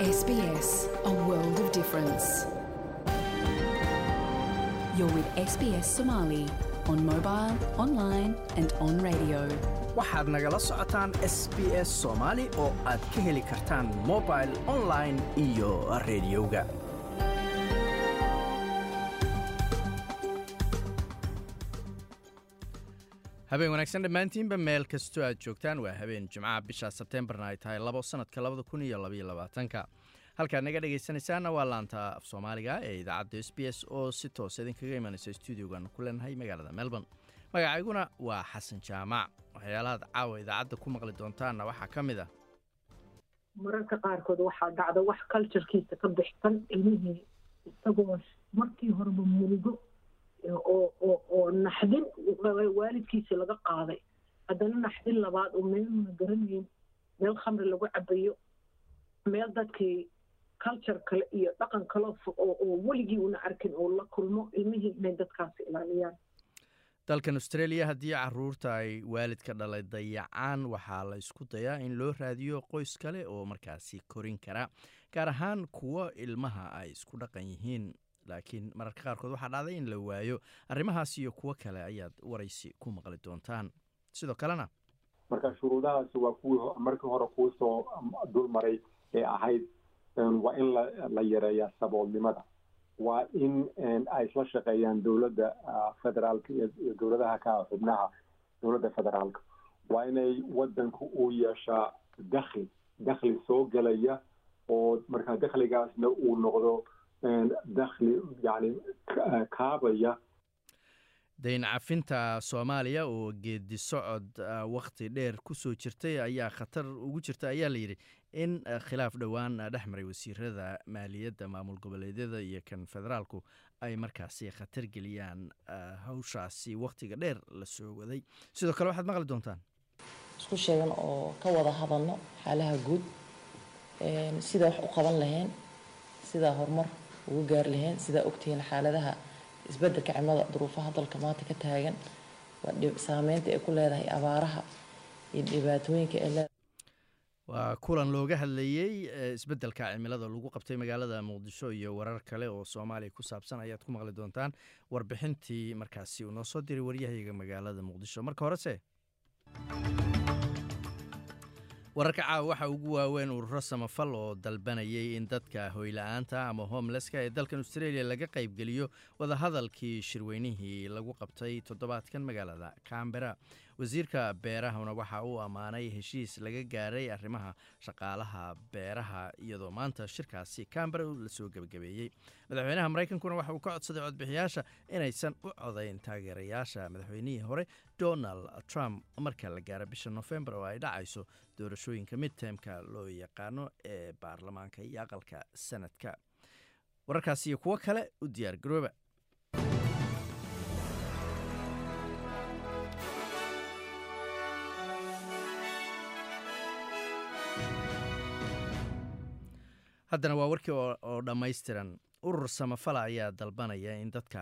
SBS, a world of difference. You're with SBS Somali on mobile, online, and on radio. waxaad nagala socotaan s b s soomaali oo aad ka heli kartaan mobil online iyo rediyoga habeen wanaagsan dhammaantiinba meel kastoo aad joogtaan waa habeen jimcaha bisha sebteembarna ay tahay labo sanadka labada kun iyo labaiyo labaatanka halkaad naga dhegaysanaysaana waa laanta af soomaaliga ee idaacadda s b s oo si toos idinkaga imanaysa stuudiogan ku leenahay magaalada melbourne. Magacayguna waa xasan jaamac. Waxyaalahaad caawa idaacadda ku maqli doontaanna waxaa ka mid ah. Mararka qaarkood waxaa dhacda wax culturekiisa ka bixsan ilmihii isagoo markii horeba murugo oo naxdin waalidkiisi laga qaaday. Haddana naxdin labaad oo meeluna garanayn meel khamri lagu cabayo meel dadkii culture kale iyo dhaqan kale oo weligii una arkin oo la kulmo ilmihii inay dadkaasi ilaaliyaan. Dalkan australia haddii carruurta ay waalidka dhalay dayacaan waxaa la isku dayaa in loo raadiyo qoys kale oo markaasi korin kara gaar ahaan kuwo ilmaha ay isku dhaqan yihiin. Laakiin mararka qaarkood waxaa dhacday in la waayo arrimahaas iyo kuwo kale ayaad waraysi ku maqli doontaan. Sidoo kalena marka shuruudahaasi waa kuwii markii hore kuu soo dul maray ee ahayd waa in la yareeyaa saboolnimada. Waa in ay isla shaqeeyaan dowladda federaalka iyo dowladaha ka xubnaha dowladda federaalka. Waa inay wadanku uu yeeshaa dakhli dakhli soo gelaya oo markaa dakhligaasna uu noqdo dakhli yani kaabaya. Dayn cafinta soomaaliya oo geedi socod wakhti dheer ku soo jirtay ayaa khatar ugu jirta ayaa layidhi in khilaaf dhowaan dhex maray wasiirada maaliyadda maamul goboleedyada iyo kan federaalku ay markaasi khatar geliyaan hawshaasi wakhtiga dheer la soo waday. Sidoo kale waxaad maqli doontaan? Isku sheegan oo ka wada hadalno xaalaha guud sidaa wax u qaban lahayn sidaa horumar ugu gaari lahayn sidaa ogtihiin xaaladaha isbeddelka cimilada duruufaha dalka maanta ka taagan saameynta ay ku leedahay abaaraha iyo dhibaatooyinka ay leedahay waa kulan looga hadlayey isbeddelka cimilada lagu qabtay magaalada muqdisho iyo warar kale oo soomaaliya ku saabsan ayaad ku maqli doontaan warbixintii markaasi uu noo soo diray waryahayaga magaalada muqdisho. Marka horese wararka caawa waxaa ugu waaweyn ururo samafal oo dalbanayay in dadka hoyla-aanta ama homelesska ee dalkan australia laga qaybgeliyo wadahadalkii shirweynihii lagu qabtay toddobaadkan magaalada cambera wasiirka beerahana waxa uu ammaanay heshiis laga gaaray arrimaha shaqaalaha beeraha iyadoo maanta shirkaasi cambera la soo gebagabeeyey madaxweynaha maraykankuna waxa uu ka codsaday codbixiyaasha inaysan u codayn taageerayaasha madaxweynihii hore donald trump marka la gaaro bisha nofembar oo ay dhacayso doorashooyinka midtemka loo yaqaano ee baarlamaanka iyo aqalka sanadka. Wararkaas iyo kuwo kale u diyaar haddana waa warkii oo dhammaystiran. Urur samafala ayaa dalbanaya in dadka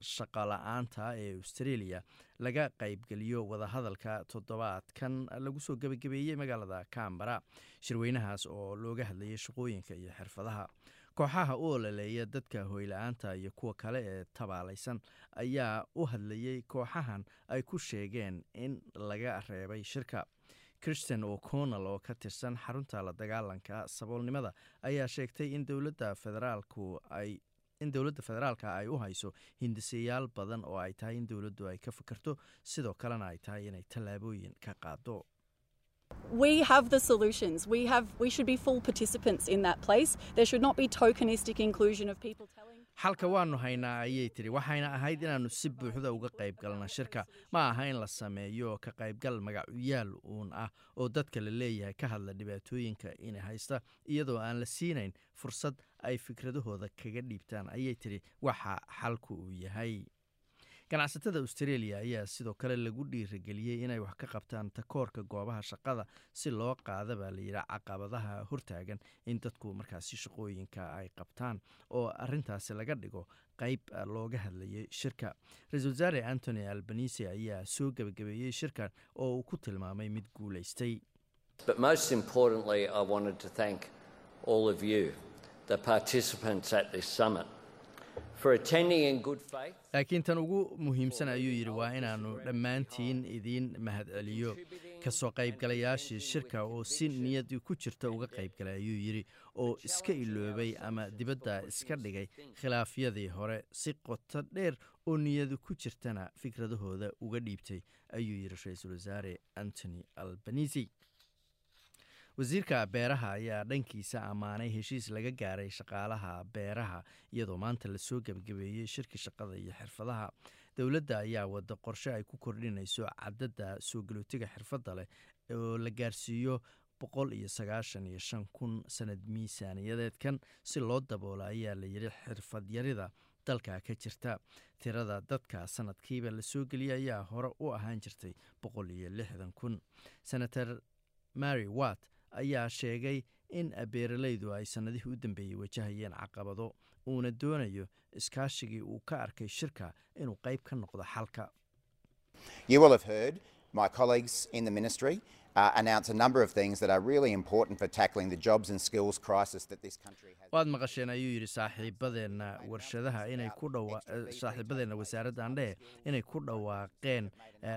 shaqola-aanta ee australia laga qaybgeliyo wadahadalka toddobaadkan lagu soo gebagabeeyey magaalada cambara shirweynahaas oo looga hadlayay shaqooyinka iyo xirfadaha. Kooxaha u ololeeya dadka hoyla-aanta iyo kuwa kale ee tabaalaysan ayaa u hadlayey kooxahan ay ku sheegeen in laga reebay shirka christian o'connell oo ka tirsan xarunta la dagaalanka saboolnimada ayaa sheegtay in dowladda federaalku ay in dowladda federaalka ay u hayso hindisayaal badan oo ay tahay in dowladdu ay ka fikirto sidoo kalena ay tahay inay tallaabooyin ka qaado We have the solutions. We have we should be full participants in that place. There should not be tokenistic inclusion of people telling xalka waanu haynaa ayay tiri waxayna ahayd inaannu si buuxda uga qayb galna shirka. Ma aha in la sameeyo ka qaybgal magacuyaal uun ah oo dadka la leeyahay ka hadla dhibaatooyinka ina haysta iyadoo aan la siinayn fursad ay fikradahooda kaga dhiibtaan ayay tiri waxa xalku uu yahay ganacsatada australia ayaa sidoo kale lagu dhiirageliyey inay wax ka qabtaan takoorka goobaha shaqada si loo qaada baa layidhi caqabadaha hortaagan in dadku markaasi shaqooyinka ay qabtaan oo arintaasi laga dhigo qeyb looga hadlayay shirka. Ra'isul wasaare antony albanise ayaa soo gebagabeeyey shirkan oo uu ku tilmaamay mid guulaystay laakiin tan ugu muhiimsan ayuu yidhi waa inaannu dhammaantiin idiin mahadceliyo. Kasoo qaybgalayaashii shirka oo si niyad ku jirta uga qaybgalay ayuu yidhi oo iska iloobay ama dibadda iska dhigay khilaafyadii hore si qoto dheer oo niyadu ku jirtana fikradahooda uga dhiibtay ayuu yidhi ra'iisul wasaare antony albanisi wasiirka beeraha ayaa dhankiisa ammaanay heshiis laga gaaray shaqaalaha beeraha iyadoo maanta la soo gebagabeeyey shirki shaqada iyo xirfadaha. Dowladda ayaa wada qorshe ay ku kordhinayso cadadda soo galootiga xirfadda leh oo la gaarsiiyo boqol iyo sagaashan iyo shan kun sanad miisaaniyadeedkan. Si loo daboola ayaa la yidhi xirfadyarida dalka ka jirta. Tirada dadka sanadkiiba la soo geliyay ayaa hore u ahaan jirtay boqol iyo lixdan kun. Senator mary watt ayaa sheegay in beeralaydu ay sannadihii u dambeeyey wajahayeen caqabado uuna doonayo iskaashigii uu ka arkay shirka inuu qayb ka noqdo xalka You will have heard my colleagues in the ministry uh, announce a number of things that are really important for tackling the jobs and skills crisis that this country has. waad maqasheen ayuu yidhi saaxiibadeenna warshadaha inay ku dhawa saaxiibadeenna wasaaradda andhehe inay ku dhawaaqeen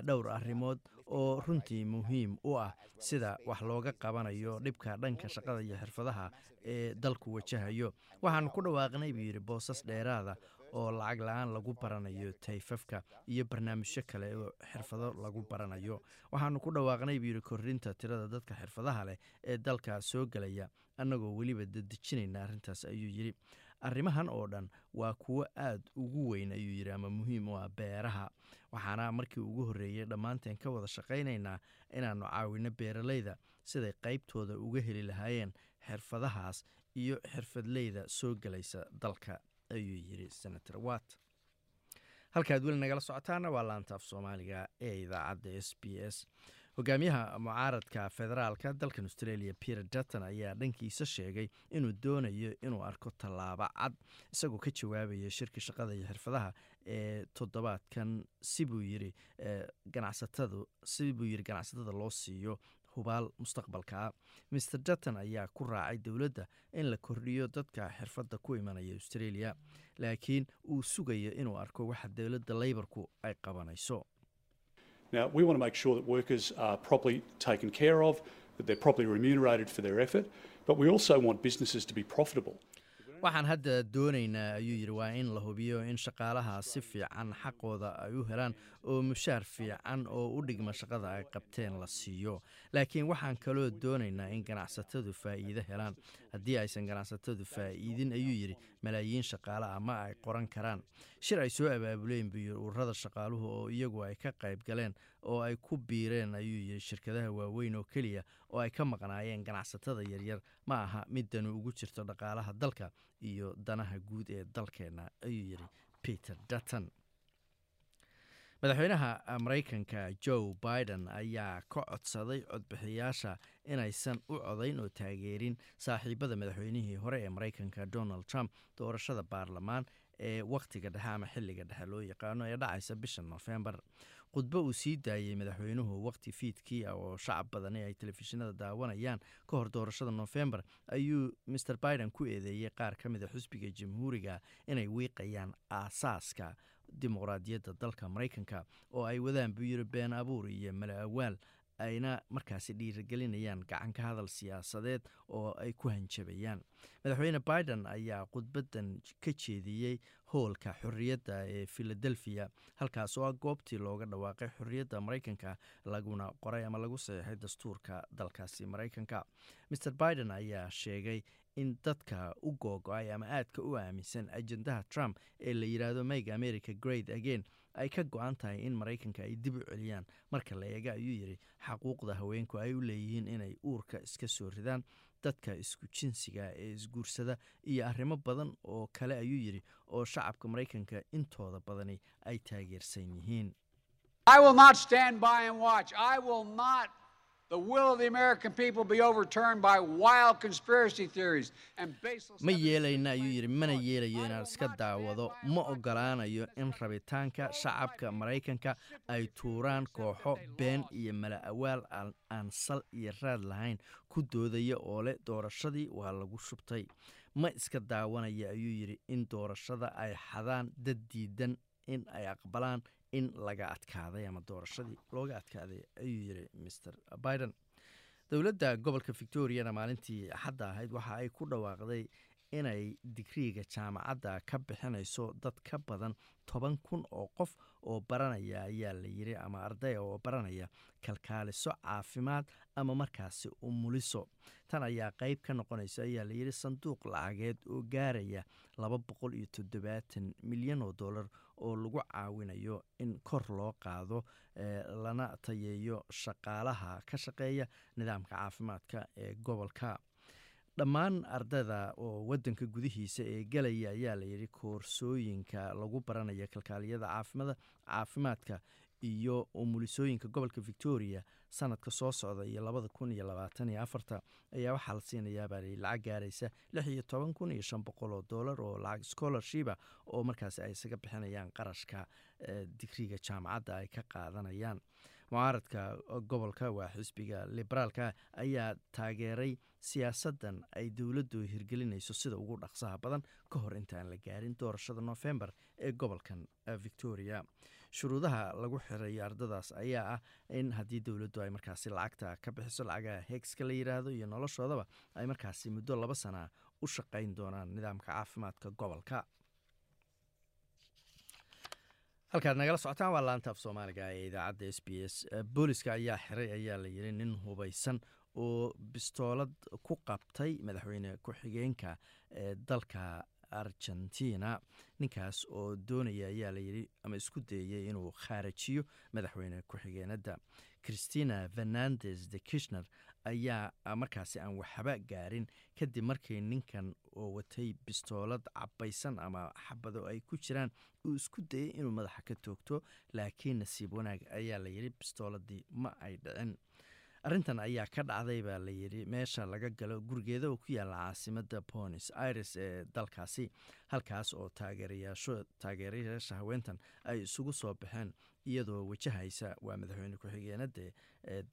dhowr arrimood oo runtii muhiim u ah sida wax looga qabanayo dhibka dhanka shaqada iyo xirfadaha ee dalku wajahayo waxaanu ku dhawaaqnay buu yidhi boosas dheeraada oo lacag la'aan lagu baranayo tayfafka iyo barnaamijyo kale oo xirfado lagu baranayo. Waxaanu ku dhawaaqnay buu yidhi kordhinta tirada dadka xirfadaha leh ee dalka soo gelaya annagoo weliba dadejinayna arrintaas ayuu yidhi. Arrimahan oo dhan waa kuwo aad ugu weyn ayuu yidhi ama muhiim u ah beeraha. Waxaana markii ugu horreeyey dhammaanteen ka wada shaqaynaynaa inaannu caawinno beeralayda siday qaybtooda uga heli lahaayeen xirfadahaas iyo xirfadleyda soo gelaysa dalka ayuu yidhi senator watt. Halkaad weli nagala socotaana waa laanta af soomaaliga ee idaacadda s b s. Hogaamiyaha mucaaradka federaalka dalkan australia peter dutton ayaa dhankiisa sheegay inuu doonayo inuu arko tallaabo cad isagoo ka jawaabaya shirki shaqada iyo xirfadaha ee toddobaadkan sibuu yiri ganacsatadu sibuu yiri ganacsatada loo siiyo hubaal mustaqbalkaa maer dutton ayaa ku raacay dowladda in la kordhiyo dadka xirfadda ku imanaya australia laakiin uu sugayo inuu arko waxa dowladda leybarku ay qabanayso. Waxaan hadda doonaynaa ayuu yidhi waa in la hubiyo in shaqaalaha si fiican xaqooda ay u helaan oo mushaar fiican oo u dhigma shaqada ay qabteen la siiyo. Laakiin waxaan kaloo doonaynaa in ganacsatadu faa'iido helaan. Haddii aysan ganacsatadu faa'iidin ayuu yidhi malaayiin shaqaale ah ma ay qoran karaan. Shir ay soo abaabuleen buu yidhi ururada shaqaaluhu oo iyagu ay ka qayb galeen oo ay ku biireen ayuu yidhi shirkadaha waaweyn oo keliya oo ay ka maqnaayeen ganacsatada yaryar ma aha mid danu ugu jirto dhaqaalaha dalka iyo danaha guud ee dalkeenna ayuu yidhi peter dutton madaxweynaha maraykanka joe biden ayaa ka codsaday codbixiyaasha inaysan u codayn oo taageerin saaxiibada madaxweynihii hore ee maraykanka donald trump doorashada baarlamaan ee wakhtiga dhexe ama xilliga dhexe loo yaqaano ee dhacaysa bisha nofembar khudbo uu sii daayey madaxweynuhu wakhti fiidkii ah oo shacab badani ay telefishinada daawanayaan ka hor doorashada nofembar ayuu maer biden ku eedeeyey qaar ka mid a xusbiga jamhuuriga inay wiiqayaan aasaaska dimuqraadiyadda dalka maraykanka oo ay wadaan buu yiri been abuur iyo mala awaal ayna markaasi dhiirigelinayaan gacan ka hadal siyaasadeed oo ay ku hanjabayaan. Madaxweyne biden ayaa khudbadan ka jeediyey hoolka xorriyadda ee philadelphia halkaas oo ah goobtii looga dhawaaqay xorriyadda maraykanka laguna qoray ama lagu saxiixay dastuurka dalkaasi maraykanka. Maer biden ayaa sheegay in dadka u googo-ay ama aadka u aaminsan ajendaha trump ee la yidhaahdo make america great again ay ka go-an tahay in maraykanka ay dib u celiyaan. Marka la eega ayuu yidhi xaquuqda haweenku ay u leeyihiin inay uurka iska soo ridaan dadka isku jinsiga ee isguursada iyo arrimo badan oo kale ayuu yidhi oo shacabka maraykanka intooda badani ay taageersan yihiin ma yeelayna ayuu yidhi mana yeelayo inaan iska daawado. Ma ogolaanayo in rabitaanka shacabka maraykanka ay tuuraan kooxo been iyo mala awaal aan sal iyo raad lahayn ku doodaya oo leh doorashadii waa lagu shubtay. Ma iska daawanaya ayuu yidhi in doorashada ay xadaan dad diidan in ay aqbalaan in laga adkaaday ama doorashadii looga adkaaday ayuu yidhi mr biden. Dowladda gobolka victoriana maalintii axadda ahayd waxa ay ku dhawaaqday inay digriiga jaamacadda ka bixinayso dad ka badan toban kun oo qof oo baranaya ayaa la yiri ama ardaya oo baranaya kalkaaliso caafimaad ama markaasi umuliso tan ayaa qeyb ka noqonaysa ayaa la yiri sanduuq lacageed oo gaaraya laba boqol iyo toddobaatan milyan oo dollar oo lagu caawinayo in kor loo qaado lana tayeeyo shaqaalaha ka shaqeeya nidaamka caafimaadka ee gobolka dhammaan ardada oo wadanka gudihiisa ee galaya ayaa layidhi koorsooyinka lagu baranaya kalkaaliyada caafimada caafimaadka iyo umulisooyinka gobolka victoria sanadka soo socda iyo labada kun iyo labaatan iyo afarta ayaa waxaa la siinayaabaa lacag gaaraysa lix iyo toban kun iyo shan boqol oo dollar oo lacag scholarshipa oo markaasi ay isaga bixinayaan qarashka digriga jaamacadda ay ka qaadanayaan mucaaradka gobolka waa xisbiga liberaalka ayaa taageeray siyaasadan ay dowladdu hirgelinayso sida ugu dhaqsaha badan ka hor intaan la gaarin doorashada nofembar ee gobolkan victoria. Shuruudaha lagu xirayo ardadaas ayaa ah in haddii dowladdu ay markaasi lacagta ka bixiso lacagaha hegska la yiraahdo iyo noloshoodaba ay markaasi muddo laba sana u shaqayn doonaan nidaamka caafimaadka gobolka halkaad nagala socotaan waa laanta af soomaaliga ee idaacadda s b s. Booliska ayaa xiray ayaa la yiri nin hubaysan oo bistoolad ku qabtay madaxweyne ku-xigeenka ee dalka argentina. Ninkaas oo doonaya ayaa layidhi ama isku dayay inuu khaarajiyo madaxweyne ku-xigeenada. Christina fernandes de kishner ayaa markaasi aan waxba gaarin. Kadib markii ninkan oo watay bistoolad cabaysan ama xabado ay ku jiraan uu isku dayay inuu madaxa ka toogto laakiin nasiib wanaag ayaa layidhi bistooladii ma ay dhicin. Arrintan ayaa ka dhacday baa layidhi meesha laga galo gurigeeda oo ku yaalla caasimada bonis aires ee dalkaasi halkaas oo taageerayaasha haweentan ay isugu soo baxeen iyadoo wajahaysa waa madaxweyne ku-xigeenada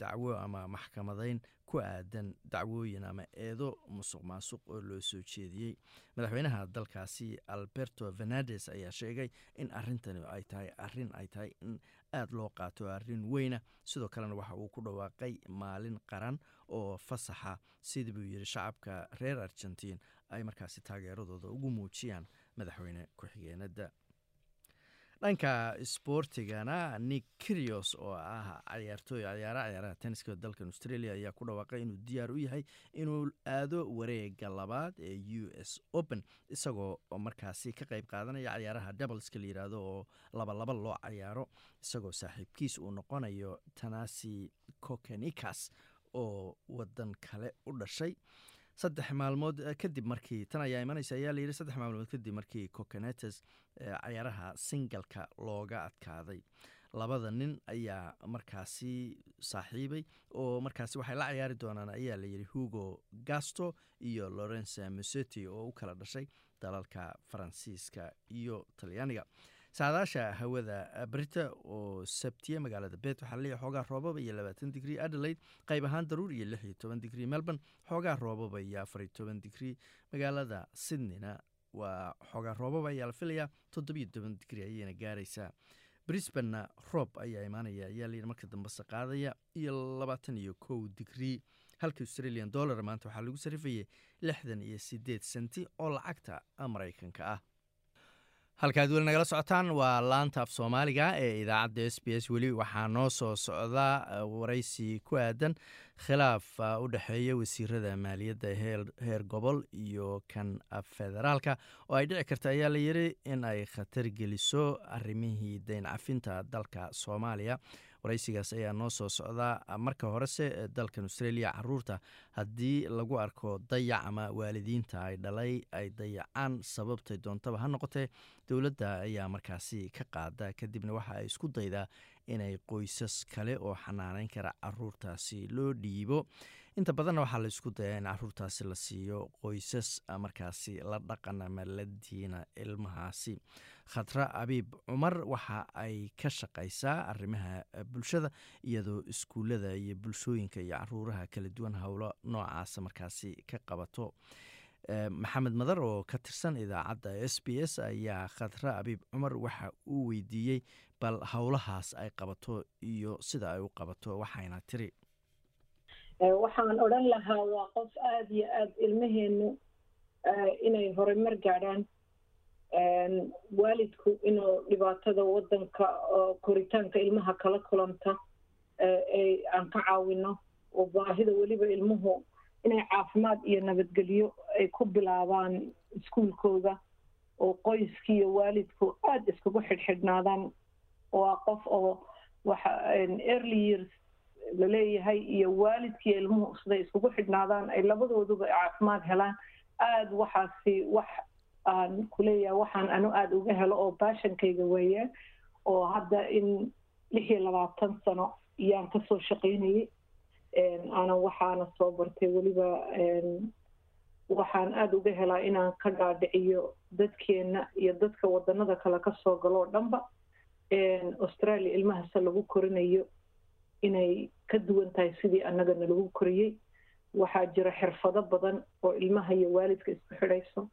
dacwo ama maxkamadeyn ku aadan dacwooyin ama eedo musuq maasuq oo loo soo jeediyey. Madaxweynaha dalkaasi alberto fernandes ayaa sheegay in arintani ay tahay arrin ay tahay in aada loo qaato arrin weyna. Sidoo kalena waxa uu ku dhawaaqay maalin qaran oo fasaxa sida buu yidhi shacabka reer argentiin ay markaasi taageeradooda ugu muujiyaan madaxweyne ku-xigeenada. Dhanka isboortigana nick kirios oo ah cayaartooy cayaara cayaaraha tenniska dalkan australia ayaa ku dhawaaqay inuu diyaar u yahay inuu aado wareega labaad ee u s open isagoo markaasi ka qeyb qaadanaya cayaaraha la yiraahdo oo labalaba loo cayaaro isagoo saaxiibkiis uu noqonayo tanasi kokenikas oo wadan kale u dhashay saddex maalmood kadib markii tan ayaa imanaysa ayaa layidhi saddex maalmood kadib markii coconetes cayaaraha singalka looga adkaaday. Labada nin ayaa markaasi saaxiibay oo markaasi waxay la cayaari doonaan ayaa layidhi hugo gasto iyo lorenza museti oo u kala dhashay dalalka faransiiska iyo talyaaniga saadaasha hawada brita oo sabtiye magaalada bet waxaa leeyahy xoogaa roobaba iyo labaatan digrii adelaide qayb ahaan daruur iyo lix iyo toban digrii melbourne xoogaa roobaba iyo afar iyo toban digrii magaalada sydneyna. Waa xoogaa roobaba ayaa la filayaa toddobiyo toban digrii ayayna gaaraysaa. Brisbanna roob ayaa imaanaya ayaa layidhi marka dambese qaadaya iyo labaatan iyo kow digrii halka australian dollar maanta waxaa lagu sarifayay lixdan iyo sideed senti oo lacagta maraykanka ah halkaad weli nagala socotaan waa laanta af soomaaliga ee idaacadda s b s weli. Waxaa noo soo socdaa waraysi ku aadan khilaaf u dhexeeya wasiirada maaliyadda heer gobol iyo kan federaalka oo ay dhici karta ayaa la yiri in ay khatar geliso arimihii dayn cafinta dalka soomaaliya waraysigaas ayaa noo soo socdaa marka horese dalkan australia carruurta haddii lagu arko dayac ama waalidiinta ay dhalay ay dayacaan sababtay doontaba ha noqotee dowladda ayaa markaasi ka qaada. Kadibna waxa ay isku daydaa inay qoysas kale oo xanaaneyn kara caruurtaasi loo dhiibo inta badanna waxaa la isku dayaa in caruurtaasi la siiyo qoysas markaasi la dhaqan ama la diina ilmahaasi. Khatra abiib cumar waxa ay ka shaqaysaa arrimaha bulshada iyadoo iskuullada iyo bulshooyinka iyo caruuraha kala duwan howlo noocaasa markaasi ka qabato. Maxamed madar oo ka tirsan idaacadda s b s ayaa khatra abiib cumar waxa uu weydiiyey bal howlahaas ay qabato iyo sida ay u qabato waxayna tiri waxaan odhan lahaa waa qof aada iyo aada ilmaheenu inay horumar gaadhaan waalidku inuu dhibaatada waddanka koritaanka ilmaha kala kulanta aan ka caawino oo baahida weliba ilmuhu inay caafimaad iyo nabadgelyo ay ku bilaabaan iskuulkooda oo qoyskii iyo waalidku aada iskugu xidhxidhnaadaan. Waa qof oo early years la leeyahay iyo waalidkiiyo ilmuhu siday iskugu xidhnaadaan ay labadooduba caafimaad helaan. Aada waxaasi wax aan kuleeyahay waxaan anu aada uga helo oo baashankayga weeye oo hadda in lix iyo labaatan sano iyaan ka soo shaqaynayay. Aanan waxaana soo bartay weliba waxaan aada uga helaa inaan ka dhaadhiciyo dadkeena iyo dadka wadanada kale ka soo galo oo dhanba. Australia ilmahase lagu korinayo inay ka duwan tahay sidii annagana lagu koriyey. Waxaa jira xirfado badan oo ilmaha iyo waalidka isku xidhayso.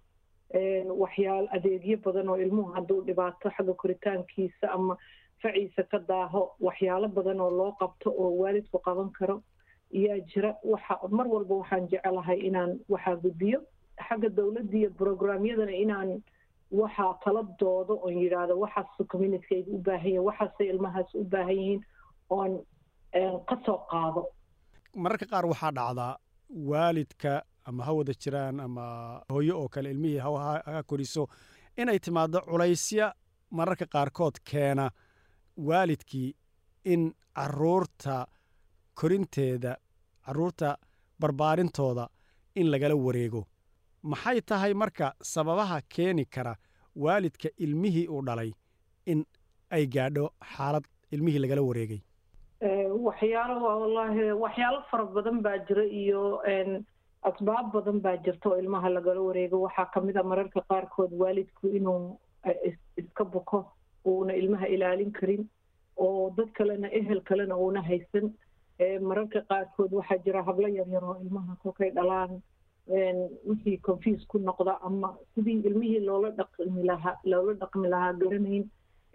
Waxyaal adeegyo badan oo ilmuhu hadduu dhibaato xagga koritaankiisa ama faciisa ka daaho waxyaalo badan oo loo qabto oo waalidku qaban karo ayaa jira. Waxa mar walba waxaan jecelahay inaan waxaa gudbiyo xagga dowladda iyo brograamyadana inaan waxaa kala doodo oon yidhaahdo waxaas communitykayga u baahan yahin waxaasay ilmahaas u baahan yihiin oon ka soo qaado. Mararka qaar waxaa dhacdaa waalidka ama ha wada jiraan ama hooyo oo kale ilmihii ha koriso inay timaado culaysya mararka qaarkood keena waalidkii in carruurta korinteeda carruurta barbaarintooda in lagala wareego. Maxay tahay marka sababaha keeni kara waalidka ilmihii uu dhalay in ay gaadho xaalad ilmihii lagala wareegay waxyaalo wallaahi waxyaalo fara badan baa jira iyo asbaab badan baa jirta oo ilmaha lagala wareego. Waxaa ka mid a mararka qaarkood waalidku inuu iska buko uuna ilmaha ilaalin karin oo dad kalena ehel kalena uuna haysan. Mararka qaarkood waxaa jira hablo yaryar oo ilmaha kolkay dhalaan. Wixii confuse ku noqda ama sidii ilmihii loola dhaqmi lahaa loola dhaqmi lahaa garanayn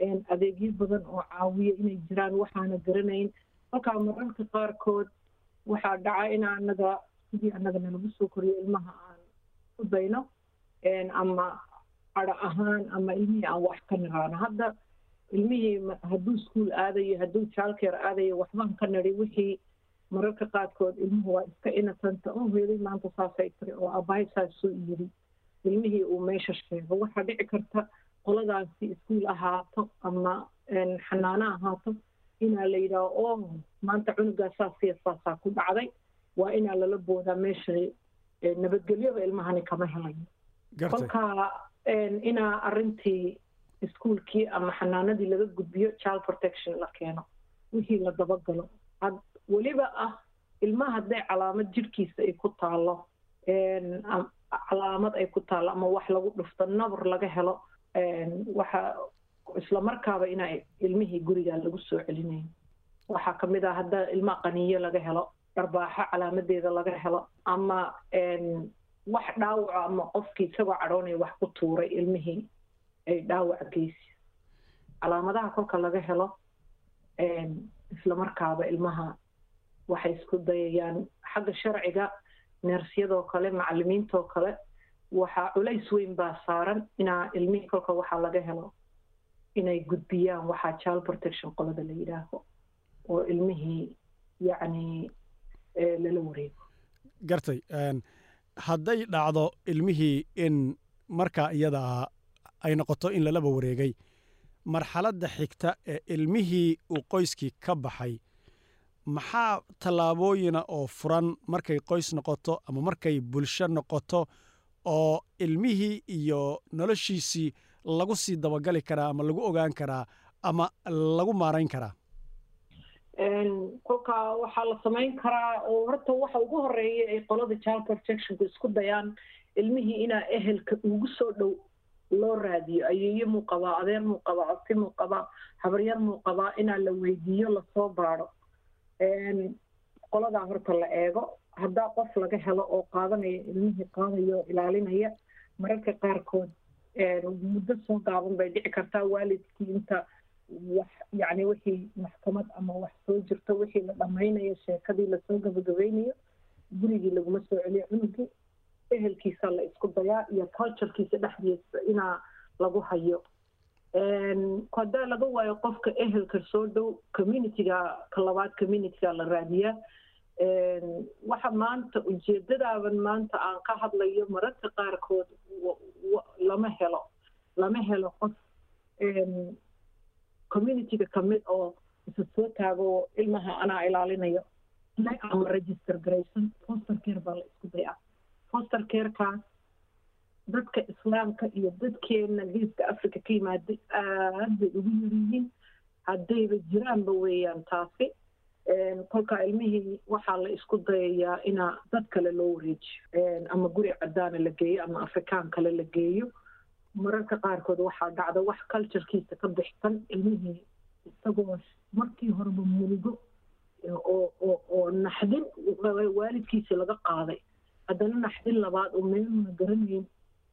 adeegyo badan oo caawiya inay jiraan waxaana garanayn. Markaa mararka qaarkood waxaa dhaca in anaga sidii annagana lagu soo koriyo ilmaha aan ku dayno ama cadho ahaan ama ilmihii aan wax ka niraano. Hadda ilmihii hadduu iskuol aadayo hadduu jaalkeer aadayo waxbaan ka nidhi. Wixii mararka qaarkood ilmuhu waa iska inatanta oo hooyaday maanta saasay tiri oo abahay saasuu yiri ilmihii uu meesha sheego waxaa dhici karta qoladaasi iskuol ahaato ama xanaano ahaato inaa la yidhaaho oo maanta cunugaa saasiya saasaa ku dhacday. Waa inaa lala boodaa meesha nabadgelyada ilmahani kama helayo kolkaa inaa arrintii iskuolkii ama xanaanadii laga gudbiyo child protection la keeno wixii la dabagalo. Weliba ah ilmaha hadday calaamad jirhkiisa ay ku taalo calaamad ay ku taalo ama wax lagu dhufto nabar laga helo waxa islamarkaaba inaa ilmihii gurigaa lagu soo celinayn. Waxaa ka mid ah hadda ilmaha qaniyo laga helo dharbaaxo calaamadeeda laga helo ama wax dhaawaco ama qofkii isagoo cadhoonaya wax ku tuuray ilmihii ay dhaawaca geysi calaamadaha kolka laga helo islamarkaaba ilmaha waxay isku dayayaan. Xagga sharciga neersyadoo kale macalimiintoo kale waxaa culays weyn baa saaran inaa ilmihii kolka waxaa laga helo inay gudbiyaan waxaa child protection qolada la yidhaaho oo ilmihii yacni lala wareego. Gartay hadday dhacdo ilmihii in markaa iyada ay noqoto in lalaba wareegay marxaladda xigta ee ilmihii uu qoyskii ka baxay maxaa tallaabooyina oo furan markay qoys noqoto ama markay bulsho noqoto oo ilmihii iyo noloshiisii lagu sii dabagali karaa ama lagu ogaan karaa ama lagu maarayn karaa? Kolka waxaa la samayn karaa oo horta waxa ugu horreeya ay qolada child protectionku isku dayaan ilmihii inaa ehelka ugu soo dhow loo raadiyo ayeeye muu qabaa adeer muu qabaa abti muu qabaa habaryar muu qabaa inaa la weydiiyo la soo baadho. Qoladaa horta la eego haddaa qof laga helo oo qaadanaya ilmihii qaadayo ilaalinaya mararka qaarkood muddo soo gaaban bay dhici kartaa waalidkii inta wax yacni wixii maxkamad ama wax soo jirto wixii la dhammaynayo sheekadii la soo gabagabaynayo gurigii laguma soo celiyo cunugii ehelkiisa la isku dayaa iyo culturekiisa dhexdiisa inaa lagu hayo. Haddaa laga waayo qofka ehelka soo dhow communityga ka labaad la raadiyaa waxa maanta ujeedadaaban maanta aan ka hadlayo mararka qaarkood lama helo lama helo qof communityga ka mid oo isa soo taago ilmaha anaa ilaalinayo. Ama register garaysan foster care baa la isku dayaa. Foster carekaas dadka islaamka iyo dadkeena geeska africa ka yimaaday aad bay ugu yaryihiin haddayba jiraanba weeyaan taasi kolkaa ilmihii waxaa la isku dayayaa inaa dad kale loo wareejiyo. Ama guri cadaana la geeyo ama afrikaan kale la geeyo. Mararka qaarkood waxaa dhacda wax culturekiisa ka bixsan ilmihii isagoo markii horeba muligo oo naxdin waalidkiisi laga qaaday. Haddana naxdin labaad oo meeluna garanayn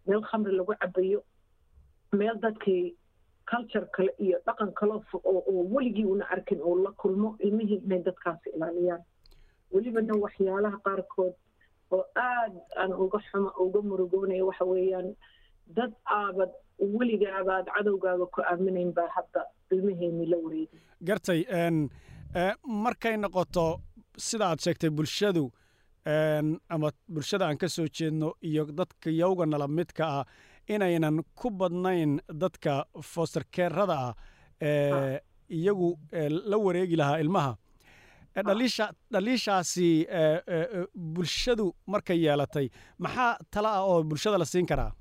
meel khamri lagu cabayo meel dadkii culture kale iyo dhaqan kale oo weligii una arkin oo la kulmo ilmihii inay dadkaasi ilaaliyaan. Welibana waxyaalaha qaarkood oo aad aan uga xuma uga murugoonaya waxa weeyaan dad aabad weligaabaad cadowgaaga ku aaminayn baa hadda ilmaheenii la wareegay gartay markay noqoto sida aad sheegtay bulshadu ama bulshada aan ka soo jeedno iyo dadka yowga nala midka ah inaynan ku badnayn dadka fosterkerada ah ee iyagu la wareegi lahaa ilmaha. Dhaliisha dhaliishaasi bulshadu markay yeelatay maxaa tala ah oo bulshada la siin karaa?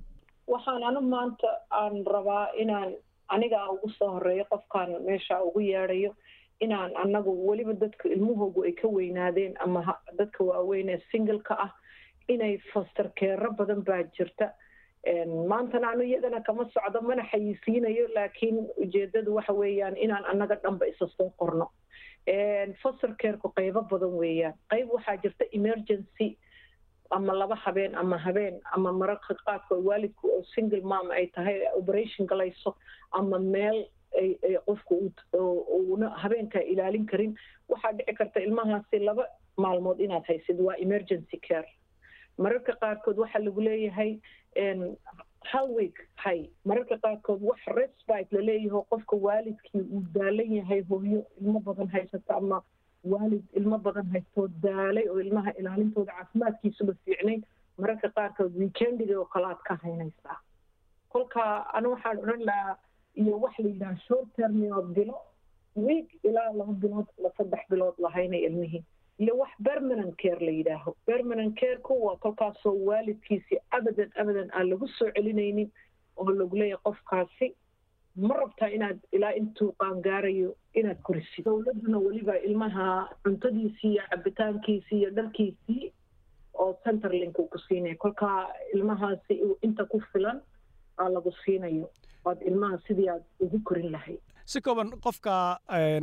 Waxaan anu maanta aan rabaa inaan anigaa ugu soo horeeyo qofkaan meesha ugu yeedhayo inaan annagu weliba dadka ilmahoogu ay ka weynaadeen ama dadka waaweyn ee singleka ah inay foster keero badan baa jirta maantana anu iyadana kama socdo mana xayisiinayo laakiin ujeedadu waxa weeyaan inaan annaga dhanba isa soo qorno. Foster careku qaybo badan weeyaan. Qayb waxaa jirta emergency ama laba habeen ama habeen ama mararka qaarkood waalidku oo single mom ay tahay operation galayso ama meel qofku uuna habeenkaa ilaalin karin. Waxaa dhici karta ilmahaasi laba maalmood inaad haysid waa emergency care. Mararka qaarkood waxaa lagu leeyahay hal week hay. Mararka qaarkood wax respite laleeyaho qofka waalidkii uu daalan yahay hooyo ilmo badan haysata ama waalid ilmo badan haystoo daalay oo ilmaha ilaalintooda caafimaadkiisuba fiicnayn mararka qaarkood weekendiga oo kale aad ka haynaysaa kolka anu waxaan odhan lahaa iyo wax la yidhaha short terminood bilo week ilaa laba bilood la saddex bilood lahaynay ilmihii iyo wax permanent care la yidhaaho. Permanent careku waa kolkaasoo waalidkiisi abadan abadan aan lagu soo celinaynin oo lagu leeyahay qofkaasi. Ma rabtaa inaad ilaa intuu qaangaarayo inaad korisid? Dowladduna weliba ilmaha cuntadiisii iyo cabitaankiisii iyo dharkiisii oo centerlink uu ku siinaya kolkaa ilmahaasi inta ku filan aa lagu siinayo. Waad ilmaha sidii aad ugu korin lahayd. Si kooban qofka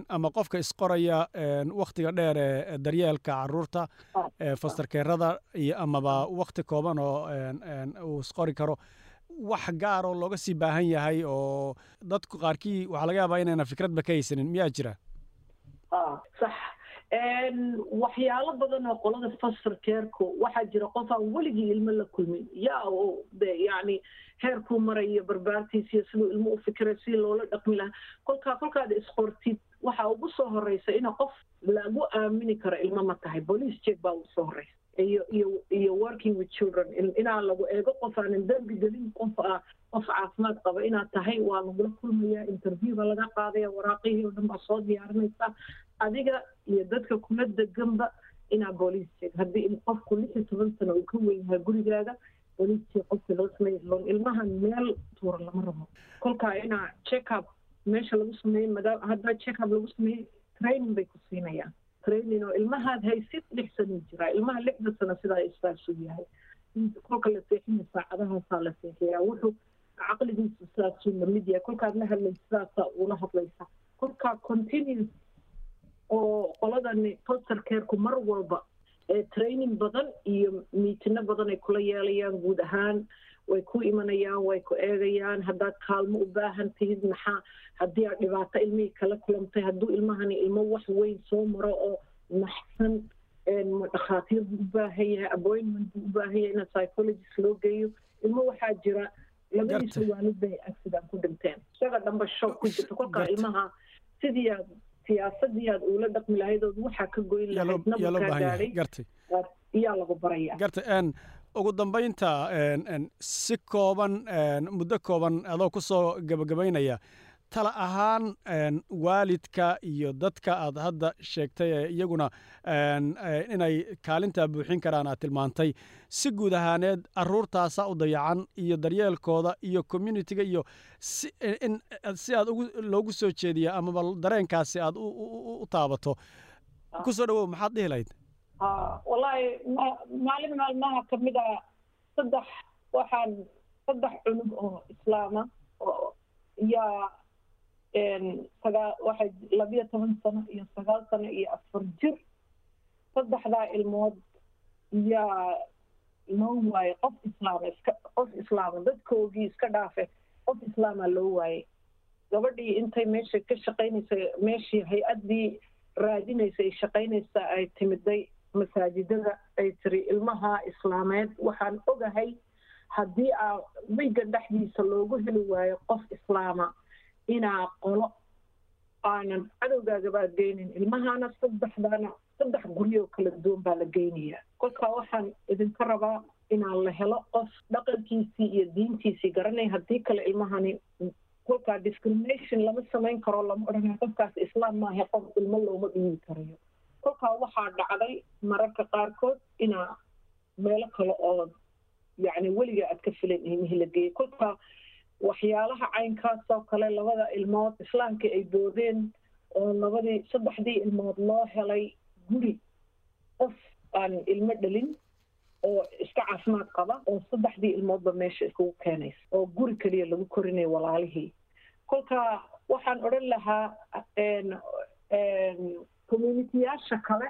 ama qofka isqoraya wakhtiga dheer ee daryeelka carruurta fosterkeerada iyo amaba wakhti kooban oo uu isqori karo wax gaaroo looga sii baahan yahay oo dadku qaarkii waxaa laga yaabaa inayna fikradba ka haysanin miyaa jira? Sax waxyaalo badan oo qolada foster careku waxaa jira qof aan weligii ilmo la kulmin. Yaa oo de yacni heerkuu marayo barbaartiis iyo siduu ilmo u fikiray si loola dhaqmi lahaa. Kolkaa kolkaad isqortid waxaa ugu soo horeysa ina qof lagu aamini karo ilmo ma tahay. Police check baa ugu soo horeysa iyo iyo iyo working with children inaa lagu eego qof aanan dembi gelin qof ah qof caafimaad qaba. Inaad tahay waa lagula kulmayaa interview baa laga qaadaya waraaqihii oo dhan baa soo diyaarinaysaa adiga iyo dadka kula deganba inaa booliis sheeg haddii qofku lix iyo toban sano uu ka weyn yahay gurigaaga booliiskii qofkii laga sameeya loon ilmahan meel tuura lama rabo. Kolkaa inaa check up meesha lagu sameeyo maadaama haddaa check up lagu sameeyey training bay ku siinayaan. Training oo ilmahaad haysid lix sano jiraa ilmaha lixda sano sidaa isaasu yahay. Kolka la seexinay saacadahaasaa la seexiyaa wuxuu caqligiisu sidaasuu la mid yahay kolkaad la hadlaysa sidaasaa uula hadlaysa. Kolkaa continuous oo qoladani foster careku mar walba training badan iyo miitino badan ay kula yeelayaan guud ahaan way ku imanayaan way ku eegayaan. Haddaad kaalmo u baahan tihid maxaa haddii aad dhibaato ilmihii kala kulantay hadduu ilmahani ilmo wax weyn soo maro oo naxsan dhakhaatiir buu u baahan yahay appointment buu u baahan yahay in psychologist loo geeyo ilmo waxaa jira labadiisa waalid bay accident ku dhinteen. Isaga dhanba shoog ku jirta kolkaa ilmaha sidii aad siyaasadii aad uula dhaqmi lahayd ood waxaa ka goyn lahayd lagu baraya ugu dambaynta si kooban muddo kooban adoo ku soo gebagabaynaya tala ahaan waalidka iyo dadka aad hadda sheegtay ee iyaguna inay kaalintaa buuxin karaan aad tilmaantay. Si guud ahaaneed aruurtaasa u dayacan iyo daryeelkooda iyo communitiga iyo si aad loogu soo jeediya amaba dareenkaasi aad u taabato. Ku soo dhawow maxaad dhihi lahayd? Wallaahi maalin maalmaha ka mid a saddex waxaan saddex cunug oo islaama sagaa waxay labiyo toban sano iyo sagaal sano iyo afar jir. Saddexdaa ilmood yaa loo waayey qof islaama iska qof islaama dadkoogii iska dhaafe qof islaama loo waayey gabadhii intay meesha ka shaqaynaysa meeshii hay'addii raadinaysa ay shaqaynaysa ay timiday masaajidada ay tiri ilmaha islaameed waxaan ogahay haddii aa wiga dhexdiisa loogu heli waayo qof islaama inaa qolo aanan cadowgaagabaa geynin ilmahana saddexdaana saddex guryoo kala duwan baa la geynayaa kolkaa waxaan idinka rabaa inaan la helo qof dhaqankiisii iyo diintiisii garanay haddii kale ilmahani kolkaa discrimination lama samayn karo lama odhanay qofkaas islaam maaha qof ilmo looma dhiibi karayo. Kolkaa waxaa dhacday mararka qaarkood inaa meelo kale oo yacni weliga aad ka filan ilmihii la geeyay. Kolkaa waxyaalaha caynkaasoo kale labada ilmood islaamkii ay boodeen oo labadii saddexdii ilmood loo helay guri qof aan ilmo dhalin oo iska caafimaad qaba oo saddexdii ilmoodba meesha iskugu keenaysa oo guri keliya lagu korinayo walaalihii. Kolkaa waxaan odhan lahaa communitiyaasha kale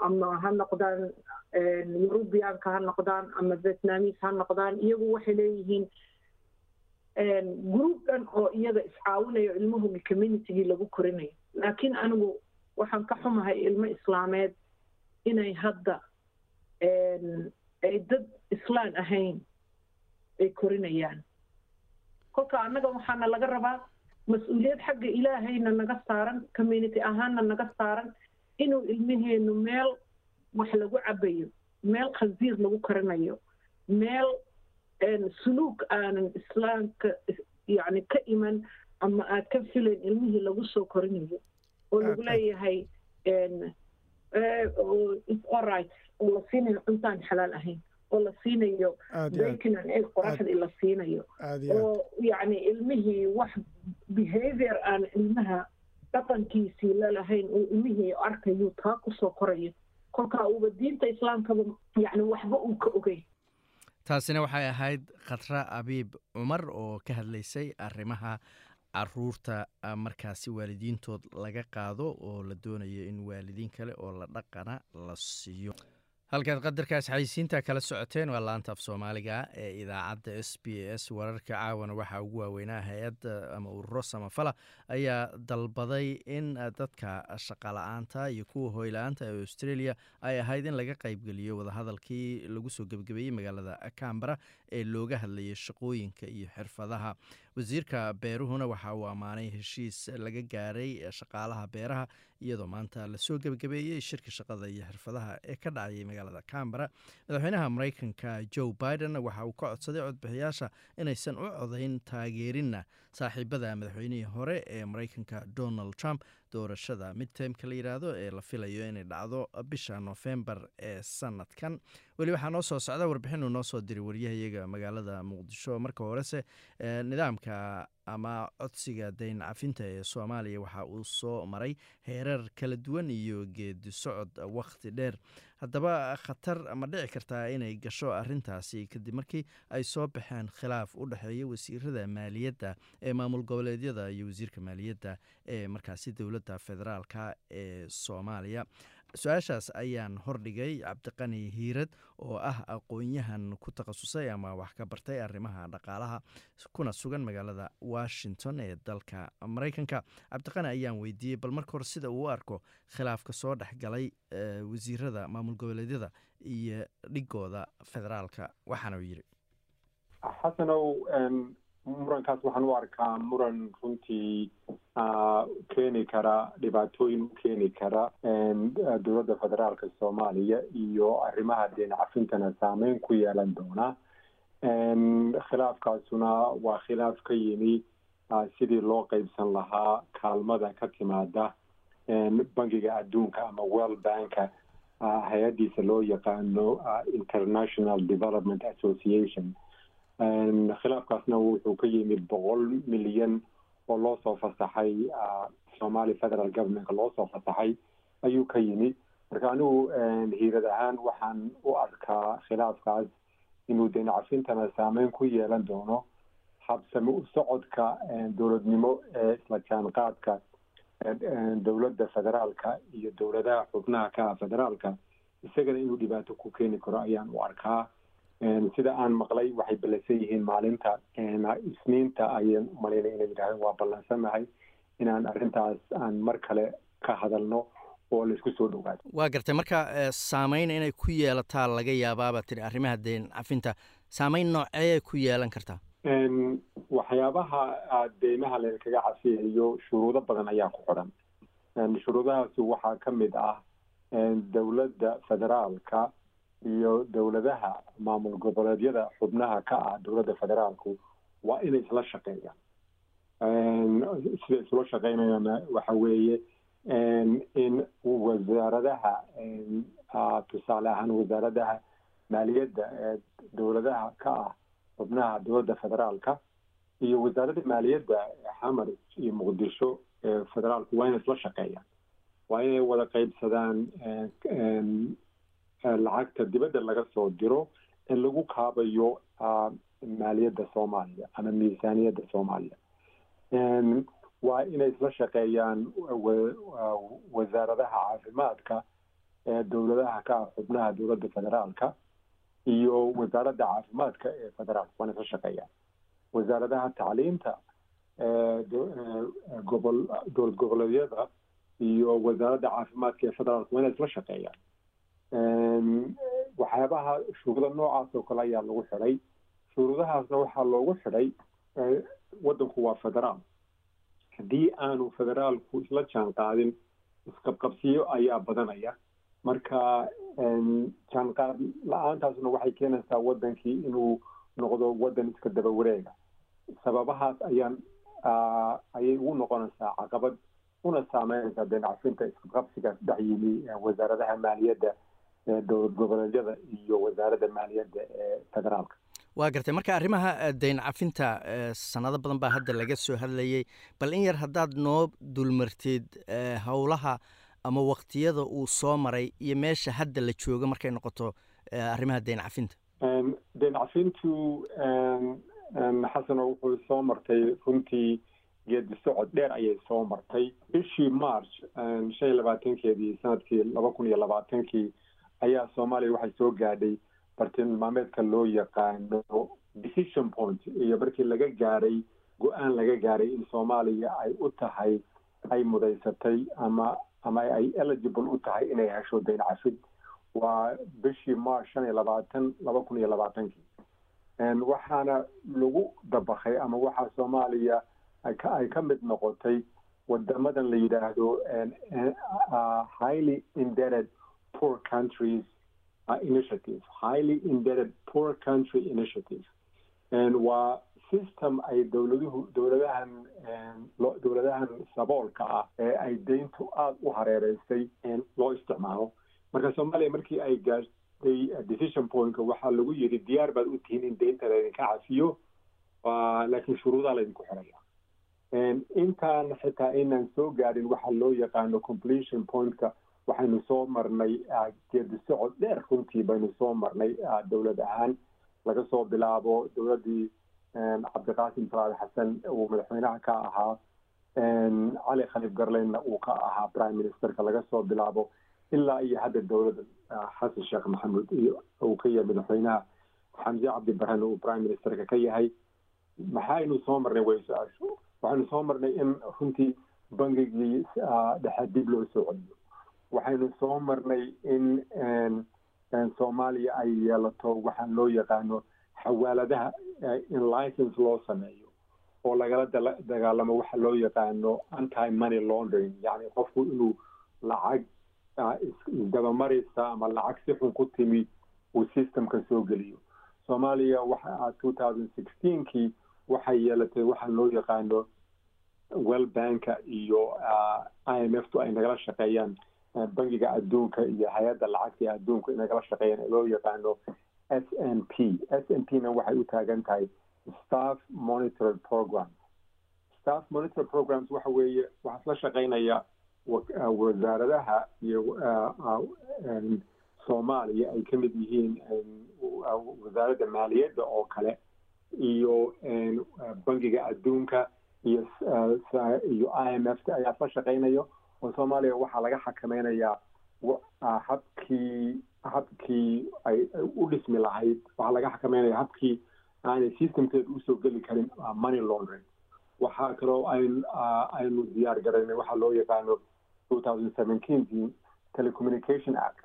ama ha noqdaan yurubiyaanka ha noqdaan ama vietnamis ha noqdaan iyagu waxay leeyihiin group dhan oo iyaga iscaawinayo ilmahoogi communitygii lagu korinayo. Laakiin anigu waxaan ka xumahay ilmo islaameed inay hadda ay dad islaan ahayn ay korinayaan. Kolka annaga waxaana laga rabaa mas'uuliyad xagga ilaahayna naga saaran community ahaanna naga saaran inuu ilmaheenu meel wax lagu cabayo meel khasiir lagu karinayo meel suluuk aanan islaamka yacni ka iman ama aad ka filayn ilmihii lagu soo korinayo oo lagu leeyahay allright oo la siinayo cuntaan xalaal ahayn oo la siinayo bacon and egg qoraxdii la siinayo oo yacni ilmihii wax behavior aan ilmaha dhaqankiisii lalahayn uu ilmihii arkayuu taa ku soo korayo kolkaa uuba diinta islaamkaba yacni waxba uu ka ogey taasina waxay ahayd khatra abiib cumar oo ka hadlaysay arrimaha carruurta markaasi waalidiintood laga qaado oo la doonayo in waalidiin kale oo la dhaqana la siiyo halkaad qadarkaas xayisiinta kala socoteen waa laanta af soomaaliga ee idaacadda s b s. Wararka caawana waxaa ugu waaweynaa hay'adda ama ururo samafala ayaa dalbaday in dadka shaqala-aanta iyo kuwa hoyla-aanta ee australia ay ahayd in laga qaybgeliyo wadahadalkii lagu soo gebagabeeyey magaalada cambara ee looga hadlayay shaqooyinka iyo xirfadaha. Wasiirka beeruhuna waxa uu ammaanay heshiis laga gaaray shaqaalaha beeraha iyadoo maanta la soo gebagabeeyey shirka shaqada iyo xirfadaha ee ka dhacayay magaalada cambara madaxweynaha mareykanka joe biden waxa uu ka codsaday codbixiyaasha inaysan u codayn taageerinna saaxiibada madaxweynihii hore ee mareykanka donald trump. Doorashada midtermka la yidhaahdo ee la filayo inay dhacdo bisha nofembar ee sanadkan. Weli waxaa noo soo socda warbixin uu noo soo diray waryahayaga magaalada muqdisho. Marka horese nidaamka ama codsiga dayn cafinta ee soomaaliya waxa uu soo maray heerar kala duwan iyo geedi socod wakhti dheer. Haddaba khatar ma dhici kartaa inay gasho arintaasi kadib markii ay soo baxeen khilaaf u dhexeeya wasiirada maaliyadda ee maamul goboleedyada iyo wasiirka maaliyadda ee markaasi dowladda federaalka ee soomaaliya su'aashaas ayaan hordhigay cabdiqani hiirad oo ah aqoon-yahan ku takhasusay ama wax ka bartay arrimaha dhaqaalaha kuna sugan magaalada washington ee dalka. Mareykanka cabdiqani ayaan weydiiyey bal marka hore sida uu arko khilaafka soo dhex galay wasiirada maamul goboleedyada iyo dhigooda federaalka waxaana uu yidhi xasanow murankaas waxaan u arkaa muran runtii keeni kara dhibaatooyin u keeni kara dowladda federaalka soomaaliya iyo arrimaha deen cafintana saameyn ku yeelan doona khilaafkaasuna waa khilaaf ka yimi sidii loo qeybsan lahaa kaalmada ka timaada bangiga adduunka ama world banka hay'addiisa loo yaqaano international development association khilaafkaasna wuxuu ka yimid boqol milyan oo loo soo fasaxay somali federal governmentka loo soo fasaxay ayuu ka yimi marka anigu hiirad ahaan waxaan u arkaa khilaafkaas inuu deen cafintana saameyn ku yeelan doono habsami u socodka dowladnimo ee isla jaanqaadka dowladda federaalka iyo dowladaha xubnaha ka ah federaalka isagana inuu dhibaato ku keeni karo ayaan u arkaa sida aan maqlay waxay ballansan yihiin maalinta. Isniinta ayay malaynay inay yidhahdeen waa ballansanahay inaan arrintaas aan mar kale ka hadalno oo la isku soo dhowaado waa gartay marka saameyn inay ku yeelataa laga yaabaaba tiri arrimaha deen cafinta. Saameyn nooceeyay ku yeelan kartaa? Waxyaabaha deymaha laynkaga cafiyayo shuruudo badan ayaa ku xidhan shuruudahaasi waxaa ka mid ah dowladda federaalka iyo dowladaha maamul goboleedyada xubnaha ka ah dowladda federaalku waa inay isla shaqeeyaan. Sida isula shaqeynayana waxa weeye in wasaaradaha tusaale ahaan wasaaradaha maaliyadda ee dowladaha ka ah xubnaha dowladda federaalka iyo wasaaradda maaliyadda xamar iyo muqdisho ee federaalku waa inay isla shaqeeyaan. Waa inay wada qeybsadaan lacagta dibadda laga soo diro ee lagu kaabayo maaliyadda soomaaliya ama miisaaniyadda soomaaliya. Waa inay isla shaqeeyaan wasaaradaha caafimaadka ee dowladaha ka ah xubnaha dowladda federaalka iyo wasaaradda caafimaadka ee federaalka waa inay isla shaqeeyaan. Wasaaradaha tacliinta gobol dowlad goboleedyada iyo wasaaradda caafimaadka ee federaalka waa inay isla shaqeeyaan waxyaabaha shuruudo noocaas oo kale ayaa lagu xidhay shuruudahaasna waxaa loogu xidhay waddanku waa federaal. Haddii aanu federaalku isla jaan qaadin isqabqabsiyo ayaa badanaya. Marka jaanqaad la'aantaasna waxay keenaysaa waddankii inuu noqdo waddan iska daba wareega. Sababahaas ayaan ayay ugu noqonaysaa caqabad una saameynaysaa deencafinta isqabqabsigaas dhex yimi wasaaradaha maaliyadda dowlad goboleedyada iyo wasaaradda maaliyadda ee federaalka. Waa gartay marka arrimaha dayn cafinta sanado badan baa hadda laga soo hadlayay. Bal in yar haddaad noo dulmarteed howlaha ama waktiyada uu soo maray iyo meesha hadda la joogo markay noqoto arrimaha dayn cafinta dayn cafintu xasano wuxuu soo martay runtii geedi socod dheer ayay soo martay. Bishii march shan iyo labaatankeedii sannadkii laba kun iyo labaatankii ayaa soomaaliya waxay soo gaadhay bartilmaameedka loo yaqaano decision point iyo markii laga gaaray go'aan laga gaaray in soomaaliya ay u tahay ay mudaysatay ama ama ay eligible u tahay inay hesho dayn cafid waa bishii march shan iyo labaatan laba kun iyo labaatankii. Waxaana lagu dabakay ama waxaa soomaaliya ay ka mid noqotay wadamadan la yidhaahdo highly indebted poor countries initiative highly indebted poor country initiative. Waa system ay dowladuhu dowladahan dowladahan saboolka ah ee ay deyntu aada u hareereysay loo isticmaalo marka soomaaliya markii ay gaartay decision pointka waxaa lagu yidhi diyaar baad u tihiin in deynta laydinka cafiyo laakiin shuruudaa laydinku xiraya. Intaan xitaa inaan soo gaarin waxaa loo yaqaano completion pointka waxaynu soo marnay geedi socod dheer runtii baynu soo marnay dowlad ahaan laga soo bilaabo. Dowladdii cabdiqaasim salaad xasan uu madaxweynaha ka ahaa cali khaliif garleynna uu ka ahaa prime ministerka laga soo bilaabo. Ilaa iyo hadda dowladda xasan sheekh maxamuud uu ka yahay madaxweynaha xamse cabdi barren uu prime ministerka ka yahay. Maxaynu soo marnay way su'aashu waxaynu soo marnay in runtii bangigii dhexe dib loo soo celiyo waxaynu soo marnay in soomaaliya ay yeelato waxaan loo yaqaano xawaaladaha in license loo sameeyo oo lagala dagaalamo waxa loo yaqaano anti money laundering. Yani qofku inuu lacag isdabamaraysa ama lacag si xun ku timi uu systemka soo geliyo. Soomaaliya waxa two thousand sixteenkii waxay yeelatay waxaan loo yaqaano well banka iyo i m f tu ay nagala shaqeeyaan bangiga adduunka iyo hay'adda lacagta ee adduunka inagala shaqeeyaan ee loo yaqaano s n p. S n p na waxay u taagan tahay staff monitored programs staff monitored programs waxa weeye waxaa isla shaqeynaya wasaaradaha iyo soomaaliya ay ka mid yihiin wasaaradda maaliyadda oo kale iyo bangiga adduunka iyo iyo i m f ayaa isla shaqeynayo oo soomaaliya waxaa laga xakameynayaa habkii habkii ay u dhismi lahayd waxaa laga xakameynaya habkii aanay systemkeeda u soo geli karin money laundering. Waxaa kaloo ayn aynu diyaar garaynay waxaa loo yaqaano two thousand seventeenkii telecommunication act.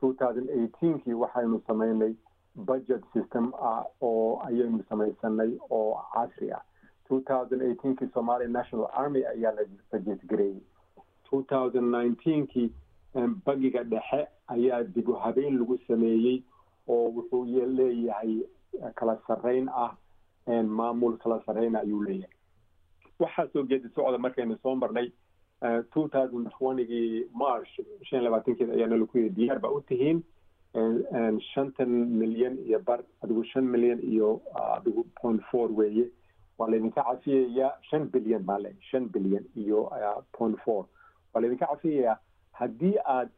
two thousand eighteenkii waxaynu sameynay budget system ah oo ayaynu samaysanay oo casri ah. two thousand eighteenkii somalia national army ayaa la budget nineteenkii bangiga dhexe ayaa dib u habeyn lagu sameeyey oo wuxuu leeyahay kala sarreyn ah maamul kala sarreyn ayuu leeyahay. Waxaa soo geedi socda markaynu soo marnay thousand twentygii march labaatankeed ayaana laku yidhi diyaar baa u tihiin shantan milyan iyo bar adigu shan milyan iyo adigu point four weeye. Waa laydinka cafiyayaa shan bilyan baa le shan bilyan iyo point four waa laydinka cafiyayaa haddii aad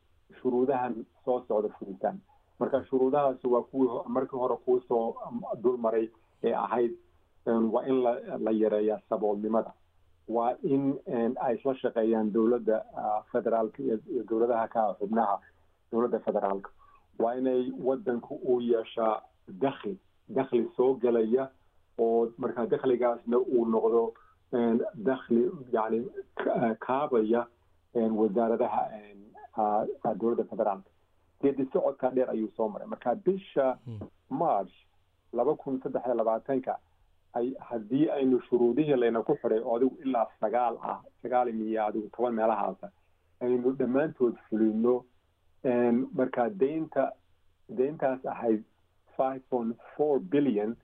shuruudahan soo socda fulitaan marka shuruudahaasi waa kuwii markii hore kuu soo dul maray ee ahayd waa in la yareeyaa saboolnimada. Waa in ay isla shaqeeyaan dowladda federaalka iyo dowladaha ka xubnaha dowladda federaalka. Waa inay wadanku uu yeeshaa dakhli dakhli soo gelaya oo markaa dakhligaasna uu noqdo dakhli yani kaabaya wasaaradaha dowladda federaalka. Geedi socodkaa dheer ayuu soo maray. Marka bisha march laba kun saddex iyo labaatanka ay haddii aynu shuruudihii layna ku xiday oo adigu ilaa sagaal ah sagaal miyo adigu toban meelahaasa aynu dhammaantood fulino marka deynta deyntaas ahayd five point four billion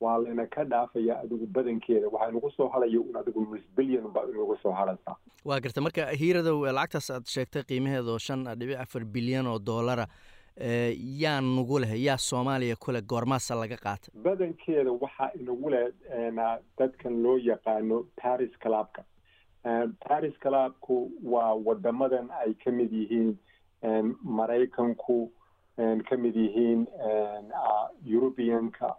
waa layna ka dhaafaya adigu badankeeda. Waxaa nagu soo hadaya un adigu nus billion baa inagu soo hadhaysaa waa garta marka hiiradow lacagtaas aad sheegtay qiimaheeda oo shan dhibic afar bilyan oo doolara yaa nagu leh yaa soomaaliya kuleh goormaasa laga qaatay badankeeda waxaa inagu leh dadkan loo yaqaano paris clubka. Paris clubku waa wadamadan ay ka mid yihiin maraykanku ka mid yihiin europeanka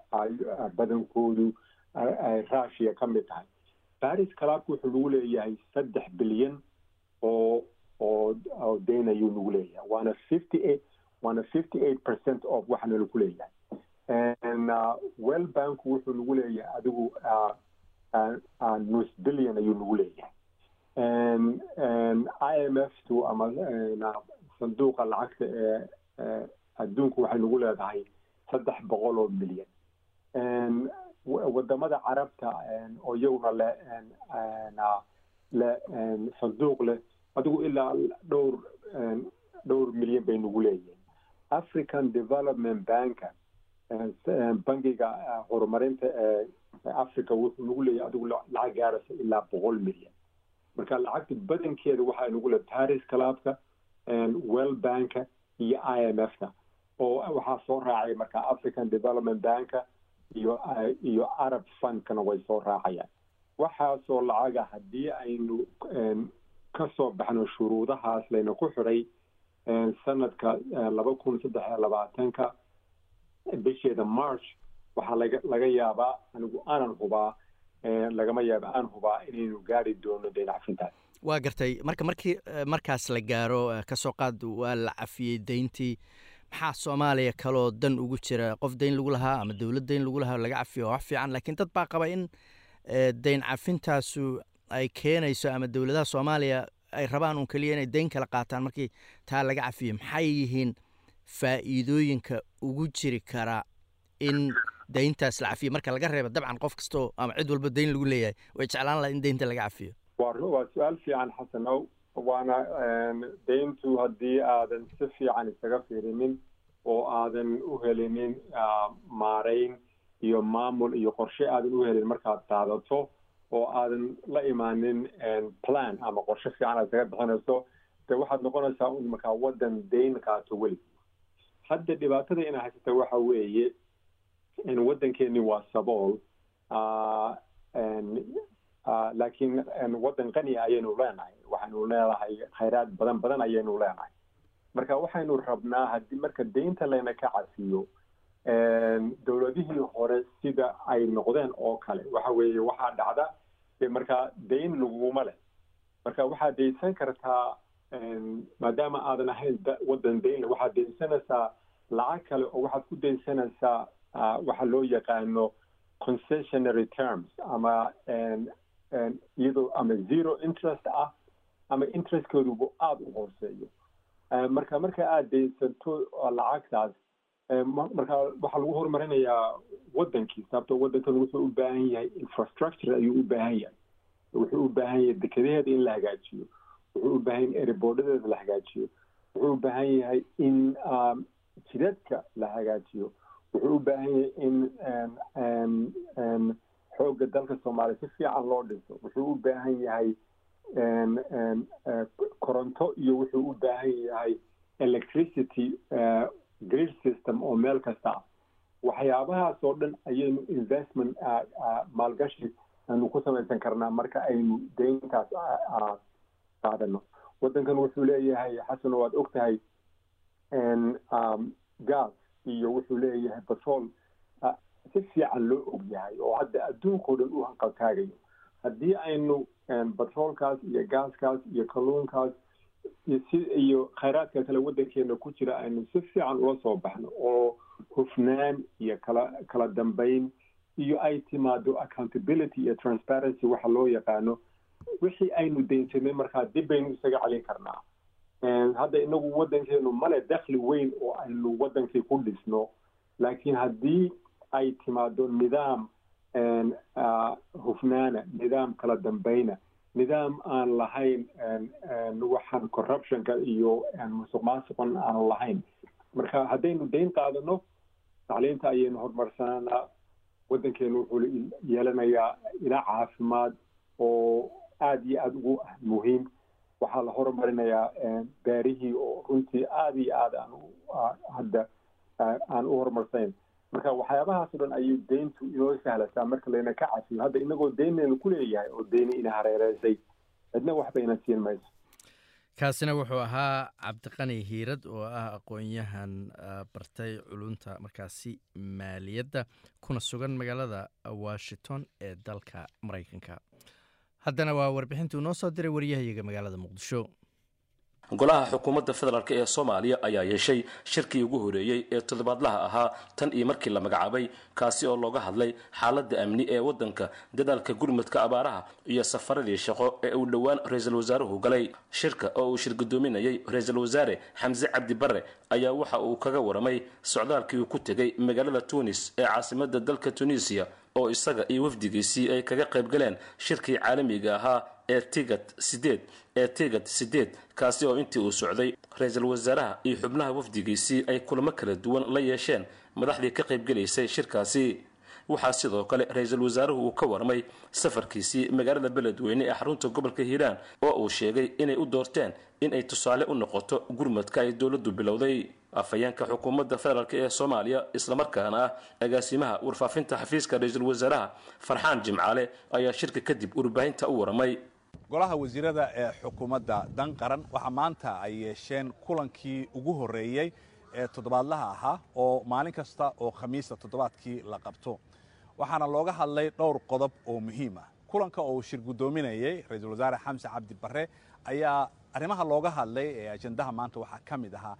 badankoodu ay russia ka mid tahay. Paris clubku wuxuu nagu leeyahay saddex bilyan oo oo deyn ayuu nagu leeyahay waana fifty eight waana fifty eight percent of waxaana lagu leeyahay. Well banku wuxuu nagu leeyahay adigu nus billion ayuu nagu leeyahay. I m f tu ama sanduuqa lacagta ee adduunku waxay nagu leedahay saddex boqol oo milyan. Wadamada carabta oo iyaguna leh leh sanduuq leh adigu ilaa dhowr dhowr milyan bay nagu leeyihiin. African development banka bangiga horumarinta ee africa wuxuu nagu leeyahay adigu lacag gaaraysa ilaa boqol milyan. Marka lacagta badankeeda waxaa nagu le paris clubka well banka iyo i m f ka oo waxaa soo raacay marka african development banka iyo iyo arab fundkana way soo raacayaan. Waxaasoo lacaga haddii aynu ka soo baxno shuruudahaas layna ku xidhay sanadka laba kun saddex labaatanka bisheeda march waxaa laga laga yaabaa anigu aanan hubaa lagama yaaba aan hubaa inaynu gaari doono dayn cafintaas waa gartay. Marka markii markaas la gaaro ka soo qaad waa la cafiyey deyntii maxaa soomaaliya kaloo dan ugu jira qof dayn lagu lahaa ama dowlad dayn lagu lahaa laga cafiyo wax fiican laakiin dad baa qaba in dayn cafintaasu ay keenayso ama dowladaha soomaaliya ay rabaan un keliya inay dayn kala qaataan markii taa laga cafiyo. Maxay yihiin faa'iidooyinka ugu jiri kara in dayntaas la cafiyo? Marka laga reebo dabcan qof kastoo ama cid walba dayn lagu leeyahay way jeclaan laha in daynta laga cafiyo. Waa su'aal fiican xasanow waana dayntu haddii aadan si fiican isaga fiirinin oo aadan u helinin maarayn iyo maamul iyo qorshe aadan u helin markaad qaadato oo aadan la imaanin plan ama qorshe fiican aad isaga bixinayso de waxaad noqonaysaa un markaa waddan dayn qaato weli hadda dhibaatada ina haysata waxa weeye waddankeeni waa sabool laakiin waddan qani ayaynu leenahay waxaynu leedahay khayraad badan badan ayaynu leenahay marka waxaynu rabnaa haddii marka daynta layna ka cafiyo dowladihii hore sida ay noqdeen oo kale waxa weeye waxaa dhacda markaa dayn laguma leh marka waxaad daysan kartaa maadaama aadan ahayn waddan dayn waxaad daysanaysaa lacag kale oo waxaad ku daysanaysaa waxa loo yaqaano concessionary terms. ama iyadoo ama zero interest ah ama interestkeeduba aada u hooseeyo marka marka aada daysato lacagtaas marka waxaa lagu horumarinayaa waddankii sababto waddankan wuxuu u baahan yahay infrastructure ayuu u baahan yahay. Wuxuu u baahan yahay dekedaheeda in la hagaajiyo. Wuxuu u baahan yahay ereboordadeeda la hagaajiyo. Wuxuu u baahan yahay in jidadka la hagaajiyo. Wuxuu u baahan yahay in xoogga dalka soomaaliya si fiican loo dhiso wuxuu u baahan yahay koronto iyo wuxuu u baahan yahay electricity grid system oo meel kasta. Ah waxyaabahaas dhan ayaynu investment maalgashi aynu ku samaysan karnaa marka aynu dayntaas qaadano. Waddankan wuxuu leeyahay xasan waad og tahay gas iyo wuxuu leeyahay batrol si fiican loo og yahay oo hadda adduunkao dhan u hanqaltaagayo haddii aynu batroolkaas iyo gaaskaas iyo kalluunkaas iyo khayraadka kale waddankeena ku jira aynu si fiican ula soo baxno oo hufnaan iyo kala kala dambeyn iyo ay timaado accountability iyo transparency waxa loo yaqaano wixii aynu daynsanay markaa dib baynu isaga celin karnaa. Hadda inagu waddankeenu male dakhli weyn oo aynu waddankii ku dhisno laakiin haddii ay timaado nidaam hufnaana nidaam kala dambeyna nidaam aan lahayn waxaan corruptionka iyo musuq maasuqan aanu lahayn. Marka haddaynu dayn qaadano tacliinta ayaynu horumarsananaa waddankeenu wuxuu yeelanayaa ilaa caafimaad oo aada iyo aada ugu muhiim. Waxaa la horumarinayaa beerihii oo runtii aada iyo aad aan hadda aan u horumarsayn marka waxyaabahaas o dhan ayay deyntu inoo sahlasaa marka layna ka cafiyo hadda inagoo deynaynu ku leeyahay oo deyni ina hareereysay cidna waxba ina siin mayso. Kaasina wuxuu ahaa cabdiqani hiirad oo ah aqoon-yahan bartay culunta markaasi maaliyadda kuna sugan magaalada washington ee dalka maraykanka. Haddana waa warbixintuu noo soo diray waryahayaga magaalada muqdisho golaha xukuumadda federaalk ee soomaaliya ayaa yeeshay shirkii ugu horeeyey ee toddobaadlaha ahaa tan iyo markii la magacaabay kaasi oo looga hadlay xaaladda amni ee waddanka dadaalka gurmadka abaaraha iyo safaradii shaqo ee uu dhowaan ra'iisul wasaaruhu galay. Shirka oo uu shirgudoominayay ra'iisul wasaare xamse cabdi barre ayaa waxa uu kaga waramay socdaalkii uu ku tegay magaalada tunis ee caasimada dalka tunisiya oo isaga iyo wafdigiisii ay kaga qayb galeen shirkii caalamiga ahaa ee tigad sideed ee tigad sideed kaasi oo intii uu socday ra'iisul wasaaraha iyo xubnaha wafdigiisii ay kulamo kala duwan la yeesheen madaxdii ka qaybgelaysay shirkaasi. Waxaa sidoo kale ra'iisul wasaaruhu uu ka warmay safarkiisii magaalada beledweyne ee xarunta gobolka hiiraan oo uu sheegay inay u doorteen in ay tusaale u noqoto gurmadka ay dowladdu bilowday. Afhayeenka xukuumadda federaalk ee soomaaliya islamarkaana ah agaasimaha warfaafinta xafiiska ra'iisul wasaaraha farxaan jimcaale ayaa shirka kadib warbaahinta u waramay golaha wasiirada ee xukuumadda dan qaran waxaa maanta ay yeesheen kulankii ugu horreeyey ee toddobaadlaha ahaa oo maalin kasta oo khamiista toddobaadkii la qabto. Waxaana looga hadlay dhowr qodob oo muhiim ah. Kulanka oo uu shir guddoominayey ra'iisul wasaare xamse cabdi barre ayaa arrimaha looga hadlay ee ajendaha maanta waxaa ka mid ahaa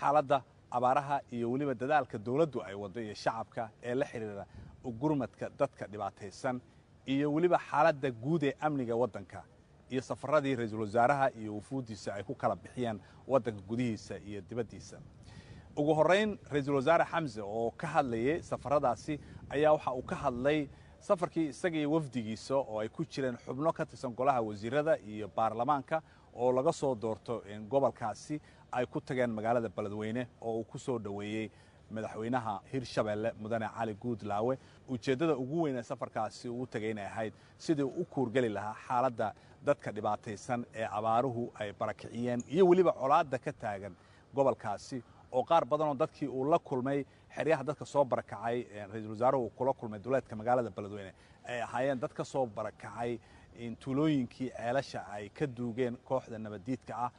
xaaladda abaaraha iyo weliba dadaalka dowladdu ay waddo iyo shacabka ee la xidhiira gurmadka dadka dhibaataysan iyo weliba xaaladda guud ee amniga waddanka iyo safaradii ra'iisul wasaaraha iyo wufuuddiisa ay ku kala bixiyeen waddanka gudihiisa iyo dibaddiisa. Ugu horrayn ra'iisul wasaare xamse oo ka hadlayay safaradaasi ayaa waxa uu ka hadlay safarkii isaga iyo wafdigiisa oo ay ku jireen xubno ka tirsan golaha wasiirada iyo baarlamaanka oo laga soo doorto gobolkaasi ay ku tageen magaalada beledweyne oo uu ku soo dhoweeyey madaxweynaha hirshabeelle mudane cali guudlaawe. Ujeeddada ugu weyn ee safarkaasi uu tegay inay ahayd sidii u kuurgeli lahaa xaaladda dadka dhibaataysan ee abaaruhu ay barakiciyeen iyo weliba colaadda ka taagan gobolkaasi oo qaar badanoo dadkii uu la kulmay xeryaha dadka soo barakacay ra'iisul wasaaruhu uu kula kulmay duleedka magaalada beledweyne ay ahaayeen dad ka soo barakacay tuulooyinkii ceelasha ay ka duugeen kooxda nabaddiidka ah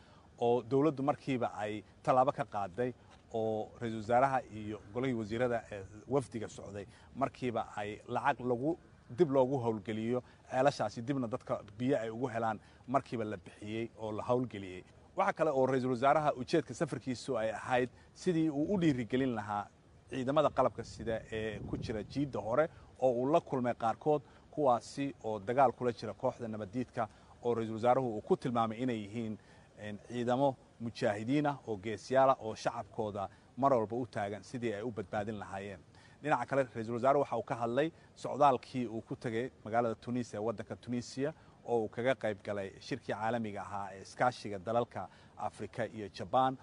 oo dowladdu markiiba ay tallaabo ka qaaday oo ra'iisul wasaaraha iyo golihii wasiirada wafdiga socday markiiba ay lacag lagu dib loogu howlgeliyo ceelashaasi dibna dadka biyo ay ugu helaan markiiba la bixiyey oo la howlgeliyey. Waxaa kale oo ra'iisul wasaaraha ujeedka safarkiisu ay ahayd sidii uu u dhiirigelin lahaa ciidamada qalabka sida ee ku jira jiidda hore oo uu la kulmay qaarkood kuwaasi oo dagaal kula jira kooxda nabaddiidka oo ra'iisul wasaaruhu uu ku tilmaamay inay yihiin ciidamo mujaahidiin ah oo geesyaala oo shacabkooda mar walba u taagan sidii ay u badbaadin lahaayeen. Dhinaca kale ra'iisul wasaare waxa uu ka hadlay socdaalkii uu ku tegay magaalada tunis ee waddanka tunisiya oo uu kaga qayb galay shirkii caalamiga ahaa ee iskaashiga dalalka afrika iyo jabaan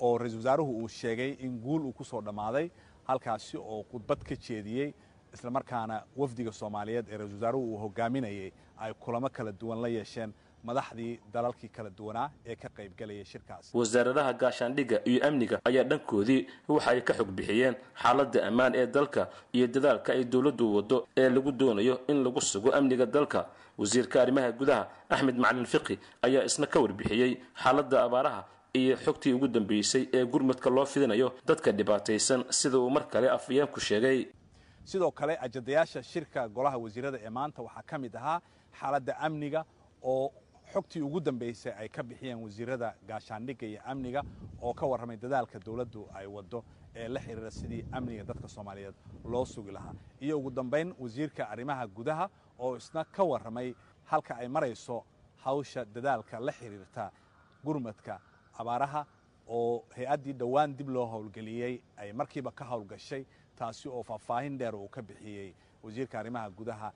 oo ra'iisul wasaaruhu uu sheegay in guul uu ku soo dhammaaday halkaasi oo khudbad ka jeediyey islamarkaana wafdiga soomaaliyeed ee ra'isul wasaaruhu uu hogaaminayay ay kulamo kala duwan la yeesheen madaxdii dalalkii kala duwanaa ee ka qaybgalayay shirkaas. Wasaaradaha gaashaandhigga iyo amniga ayaa dhankoodii waxa ay ka xog bixiyeen xaaladda ammaan ee dalka iyo dadaalka ay dowladdu waddo ee lagu doonayo in lagu sugo amniga dalka. Wasiirka arrimaha gudaha axmed macalin fiqi ayaa isna ka warbixiyey xaaladda abaaraha iyo xogtii ugu dambeysay ee gurmadka loo fidinayo dadka dhibaataysan sida uu mar kale afayeenku sheegay. Sidoo kale ajadayaasha shirka golaha wasiirada ee maanta waxaa ka mid ahaa xaaladda amniga oo xogtii ugu dambeysay ay ka bixiyeen wasiirada gaashaandhigga iyo amniga oo ka warramay dadaalka dowladdu ay waddo ee la xiriira sidii amniga dadka soomaaliyeed loo sugi lahaa. Iyo ugu dambayn wasiirka arrimaha gudaha oo isna ka warramay halka ay marayso hawsha dadaalka la xiriirta gurmadka abaaraha oo hay'addii dhowaan dib loo howlgeliyey ay markiiba ka howlgashay taasi oo faahfaahin dheer uu ka bixiyey wasiirka arrimaha gudaha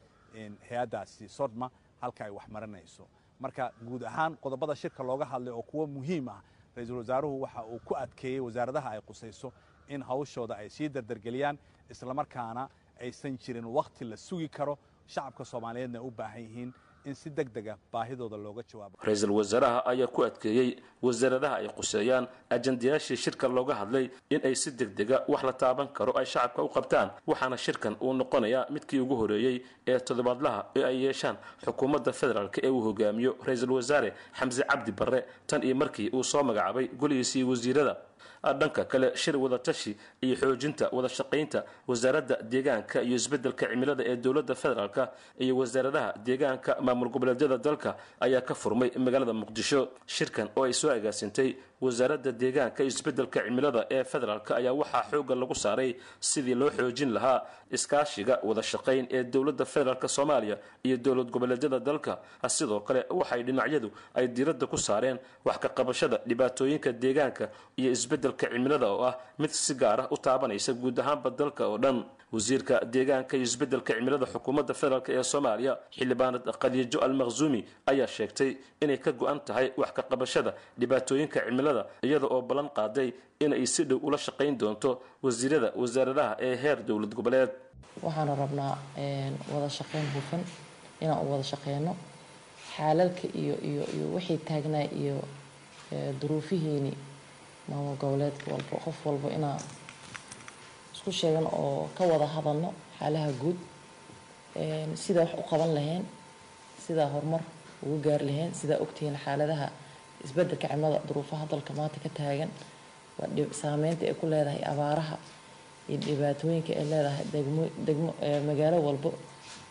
hay'addaasi sodma halka ay wax marinayso marka guud ahaan qodobada shirka looga hadlay oo kuwo muhiim ah ra'iisul wasaaruhu waxa uu ku adkeeyey wasaaradaha ay qusayso in hawshooda ay sii dardargeliyaan islamarkaana aysan jirin wakhti la sugi karo shacabka soomaaliyeedna u baahan yihiin in si deg dega baahidooda looga jawaabo. Ra'iisul wasaaraha ayaa ku adkeeyey wasaaradaha ay quseeyaan ajandayaashii shirka looga hadlay in ay si deg dega wax la taaban karo ay shacabka u qabtaan waxaana shirkan uu noqonayaa midkii ugu horeeyey ee toddobaadlaha ee ay yeeshaan xukuumadda federaalk ee uu hogaamiyo ra'iisul wasaare xamse cabdi barre tan iyo markii uu soo magacaabay golihiisii wasiirada dhanka kale shir wadatashi iyo xoojinta wada shaqaynta wasaaradda deegaanka iyo isbeddelka cimilada ee dowladda federaalk iyo wasaaradaha deegaanka maamul goboleedyada dalka ayaa ka furmay magaalada muqdisho. Shirkan oo ay soo agaasintay wasaaradda deegaanka iyo isbeddelka cimilada ee federaalk ayaa waxaa xoogga lagu saaray sidii loo xoojin lahaa iskaashiga wada shaqayn ee dowladda federaalk soomaaliya iyo dowlad goboleedyada dalka. Sidoo kale waxay dhinacyadu ay diiradda ku saareen wax ka qabashada dhibaatooyinka deegaanka iyo isbeddelka cimilada oo ah mid si gaar ah u taabanaysa guud ahaanba dalka oo dhan wasiirka deegaanka iyo isbeddelka cimilada xukuumadda federaalk ee soomaaliya xildhibaanad khadiijo almaqsuumi ayaa sheegtay inay ka go-an tahay wax ka qabashada dhibaatooyinka cimilada iyada oo ballan qaaday inay si dhow ula shaqayn doonto wasiirada wasaaradaha ee heer dowlad goboleed. Waxaana rabnaa wada shaqayn hufan inaan u wada shaqeyno. Xaalalka iyo iyo iyo wixii taagnaa iyo duruufihiini maamul goboleedka walba qof walba inaan isku sheegan oo ka wada hadalno xaalaha guud sidaa wax u qaban lahayn sidaa horumar ugu gaari lahayn sidaa ogtihiin xaaladaha isbeddelka cimilada duruufaha dalka maanta ka taagan waa saameynta ay ku leedahay abaaraha iyo dhibaatooyinka ay leedahay degmo degmo magaalo walbo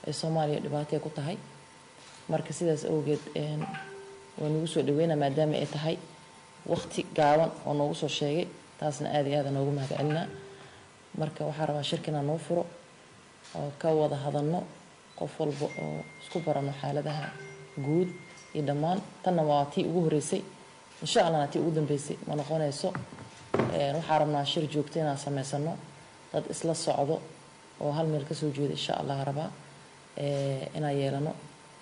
ee soomaaliya dhibaatay ku tahay. Marka sidaas awgeed waa nagu soo dhaweynaa maadaama ay tahay waqti gaaban oo noogu soo sheegay taasna aada iyo aada noogu mahad celinaa marka waxaa rabaa shirkina noo furo oo ka wada hadalno qof walba oo isku barano xaaladaha guud iyo dhammaan. Tanna waa tii ugu horeysay insha allahna tii ugu dambeysay ma noqonayso waxaa rabnaa shir joogto inaan sameysano dad isla socdo oo hal meel ka soo jeeda insha allah rabaa inaan yeelano.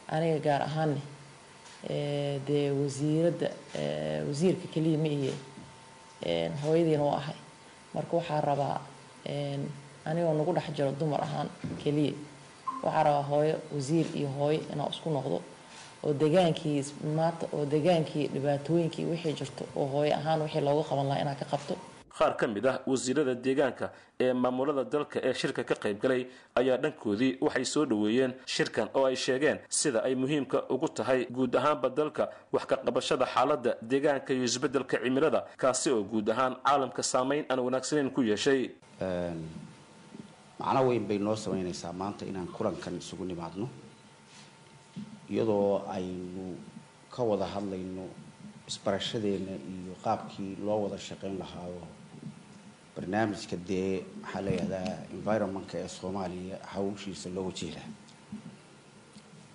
Aniga gaar ahaanne dee wasiiradda wasiirka keliya ma iye hooyadiina waa ahay. Marka waxaa rabaa anigoo nagu dhex jiro dumar ahaan keliya waxaa rabaa hooyo wasiir iyo hooyo inaan isku noqdo oo degaankii maanta oo degaankii dhibaatooyinkii wixii jirto oo hooyo ahaan wixii looga qaban lahaa inaan ka qabto qaar ka mid ah wasiirada deegaanka ee maamulada dalka ee shirka ka qayb galay ayaa dhankoodii waxay soo dhoweeyeen shirkan oo ay sheegeen sida ay muhiimka ugu tahay guud ahaanba dalka wax ka qabashada xaaladda deegaanka iyo isbeddelka cimilada kaasi oo guud ahaan caalamka saameyn aan wanaagsanayn ku yeeshay. Macno weyn bay noo samaynaysaa maanta inaan kulankan isugu nimaadno iyadoo aynu ka wada hadlayno isbarashadeena iyo qaabkii loo wada shaqayn lahaayo barnaamijka dee maxaa layihahdaa environmentka ee soomaaliya hawshiisa loo wajihi laha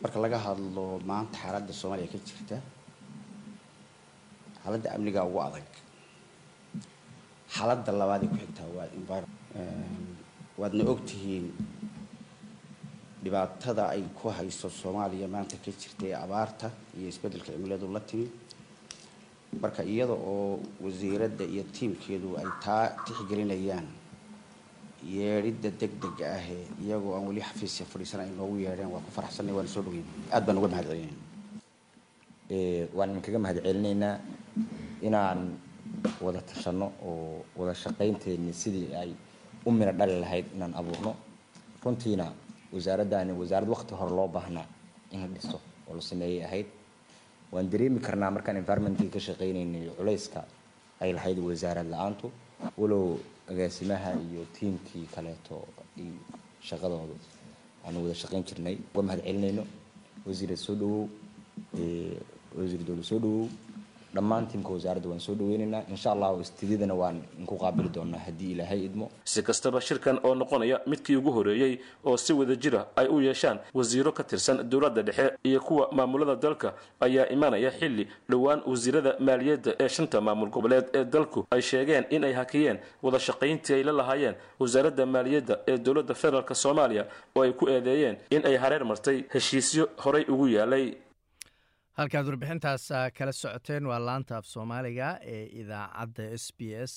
marka laga hadlo maanta xaaladda soomaaliya ka jirta xaaladda amniga ugu adag xaaladda labaad ay ku xigtaa waa environment waadna ogtihiin dhibaatada ay ku hayso soomaaliya maanta ka jirta ee abaarta iyo isbeddelka cimiladu la timi marka iyada oo wasiiradda iyo tiimkeedu ay taa tixgelinayaan yeedhidda deg dega ahee iyagoo aan weli xafiisya fadhiisan ay noogu yeedheen waa ku faraxsanay waana soo dhaweyn aad baan uga mahad celinayna waan idinkaga mahad celinaynaa inaan wada tashanno oo wada shaqaynteeni sidii ay u mina dhali lahayd inaan abuurno. Runtiina wasaaraddaani wasaarad waqti hore loo baahnaa in la dhiso oo la sameeyay ahayd waan dareemi karnaa markaan environmentkii ka shaqaynaynay culayska ay lahayd wasaarad la'aantu walow agaasimaha iyo tiimkii kaleeto iyo shaqadooda aanu wada shaqayn jirnay. Uga mahad celinayno. Wasiirad soo dhawow wasiir dowlad soo dhawow dhammaan tiimka wasaaradda waan soo dhaweynaynaa insha allahu istididana waan inku qaabili doonaa haddii ilaahay idmo. Si kastaba shirkan oo noqonaya midkii ugu horeeyey oo si wada jira ay u yeeshaan wasiiro ka tirsan dowladda dhexe iyo kuwa maamulada dalka ayaa imanaya xilli dhowaan wasiirada maaliyadda ee shanta maamul goboleed ee dalku ay sheegeen in ay hakiyeen wada shaqayntii ay la lahaayeen wasaaradda maaliyadda ee dowladda federaalk soomaaliya oo ay ku eedeeyeen in ay hareer martay heshiisyo horay ugu yaalay halkaad warbixintaas kala socoteen waa laanta af soomaaliga ee idaacadda s b s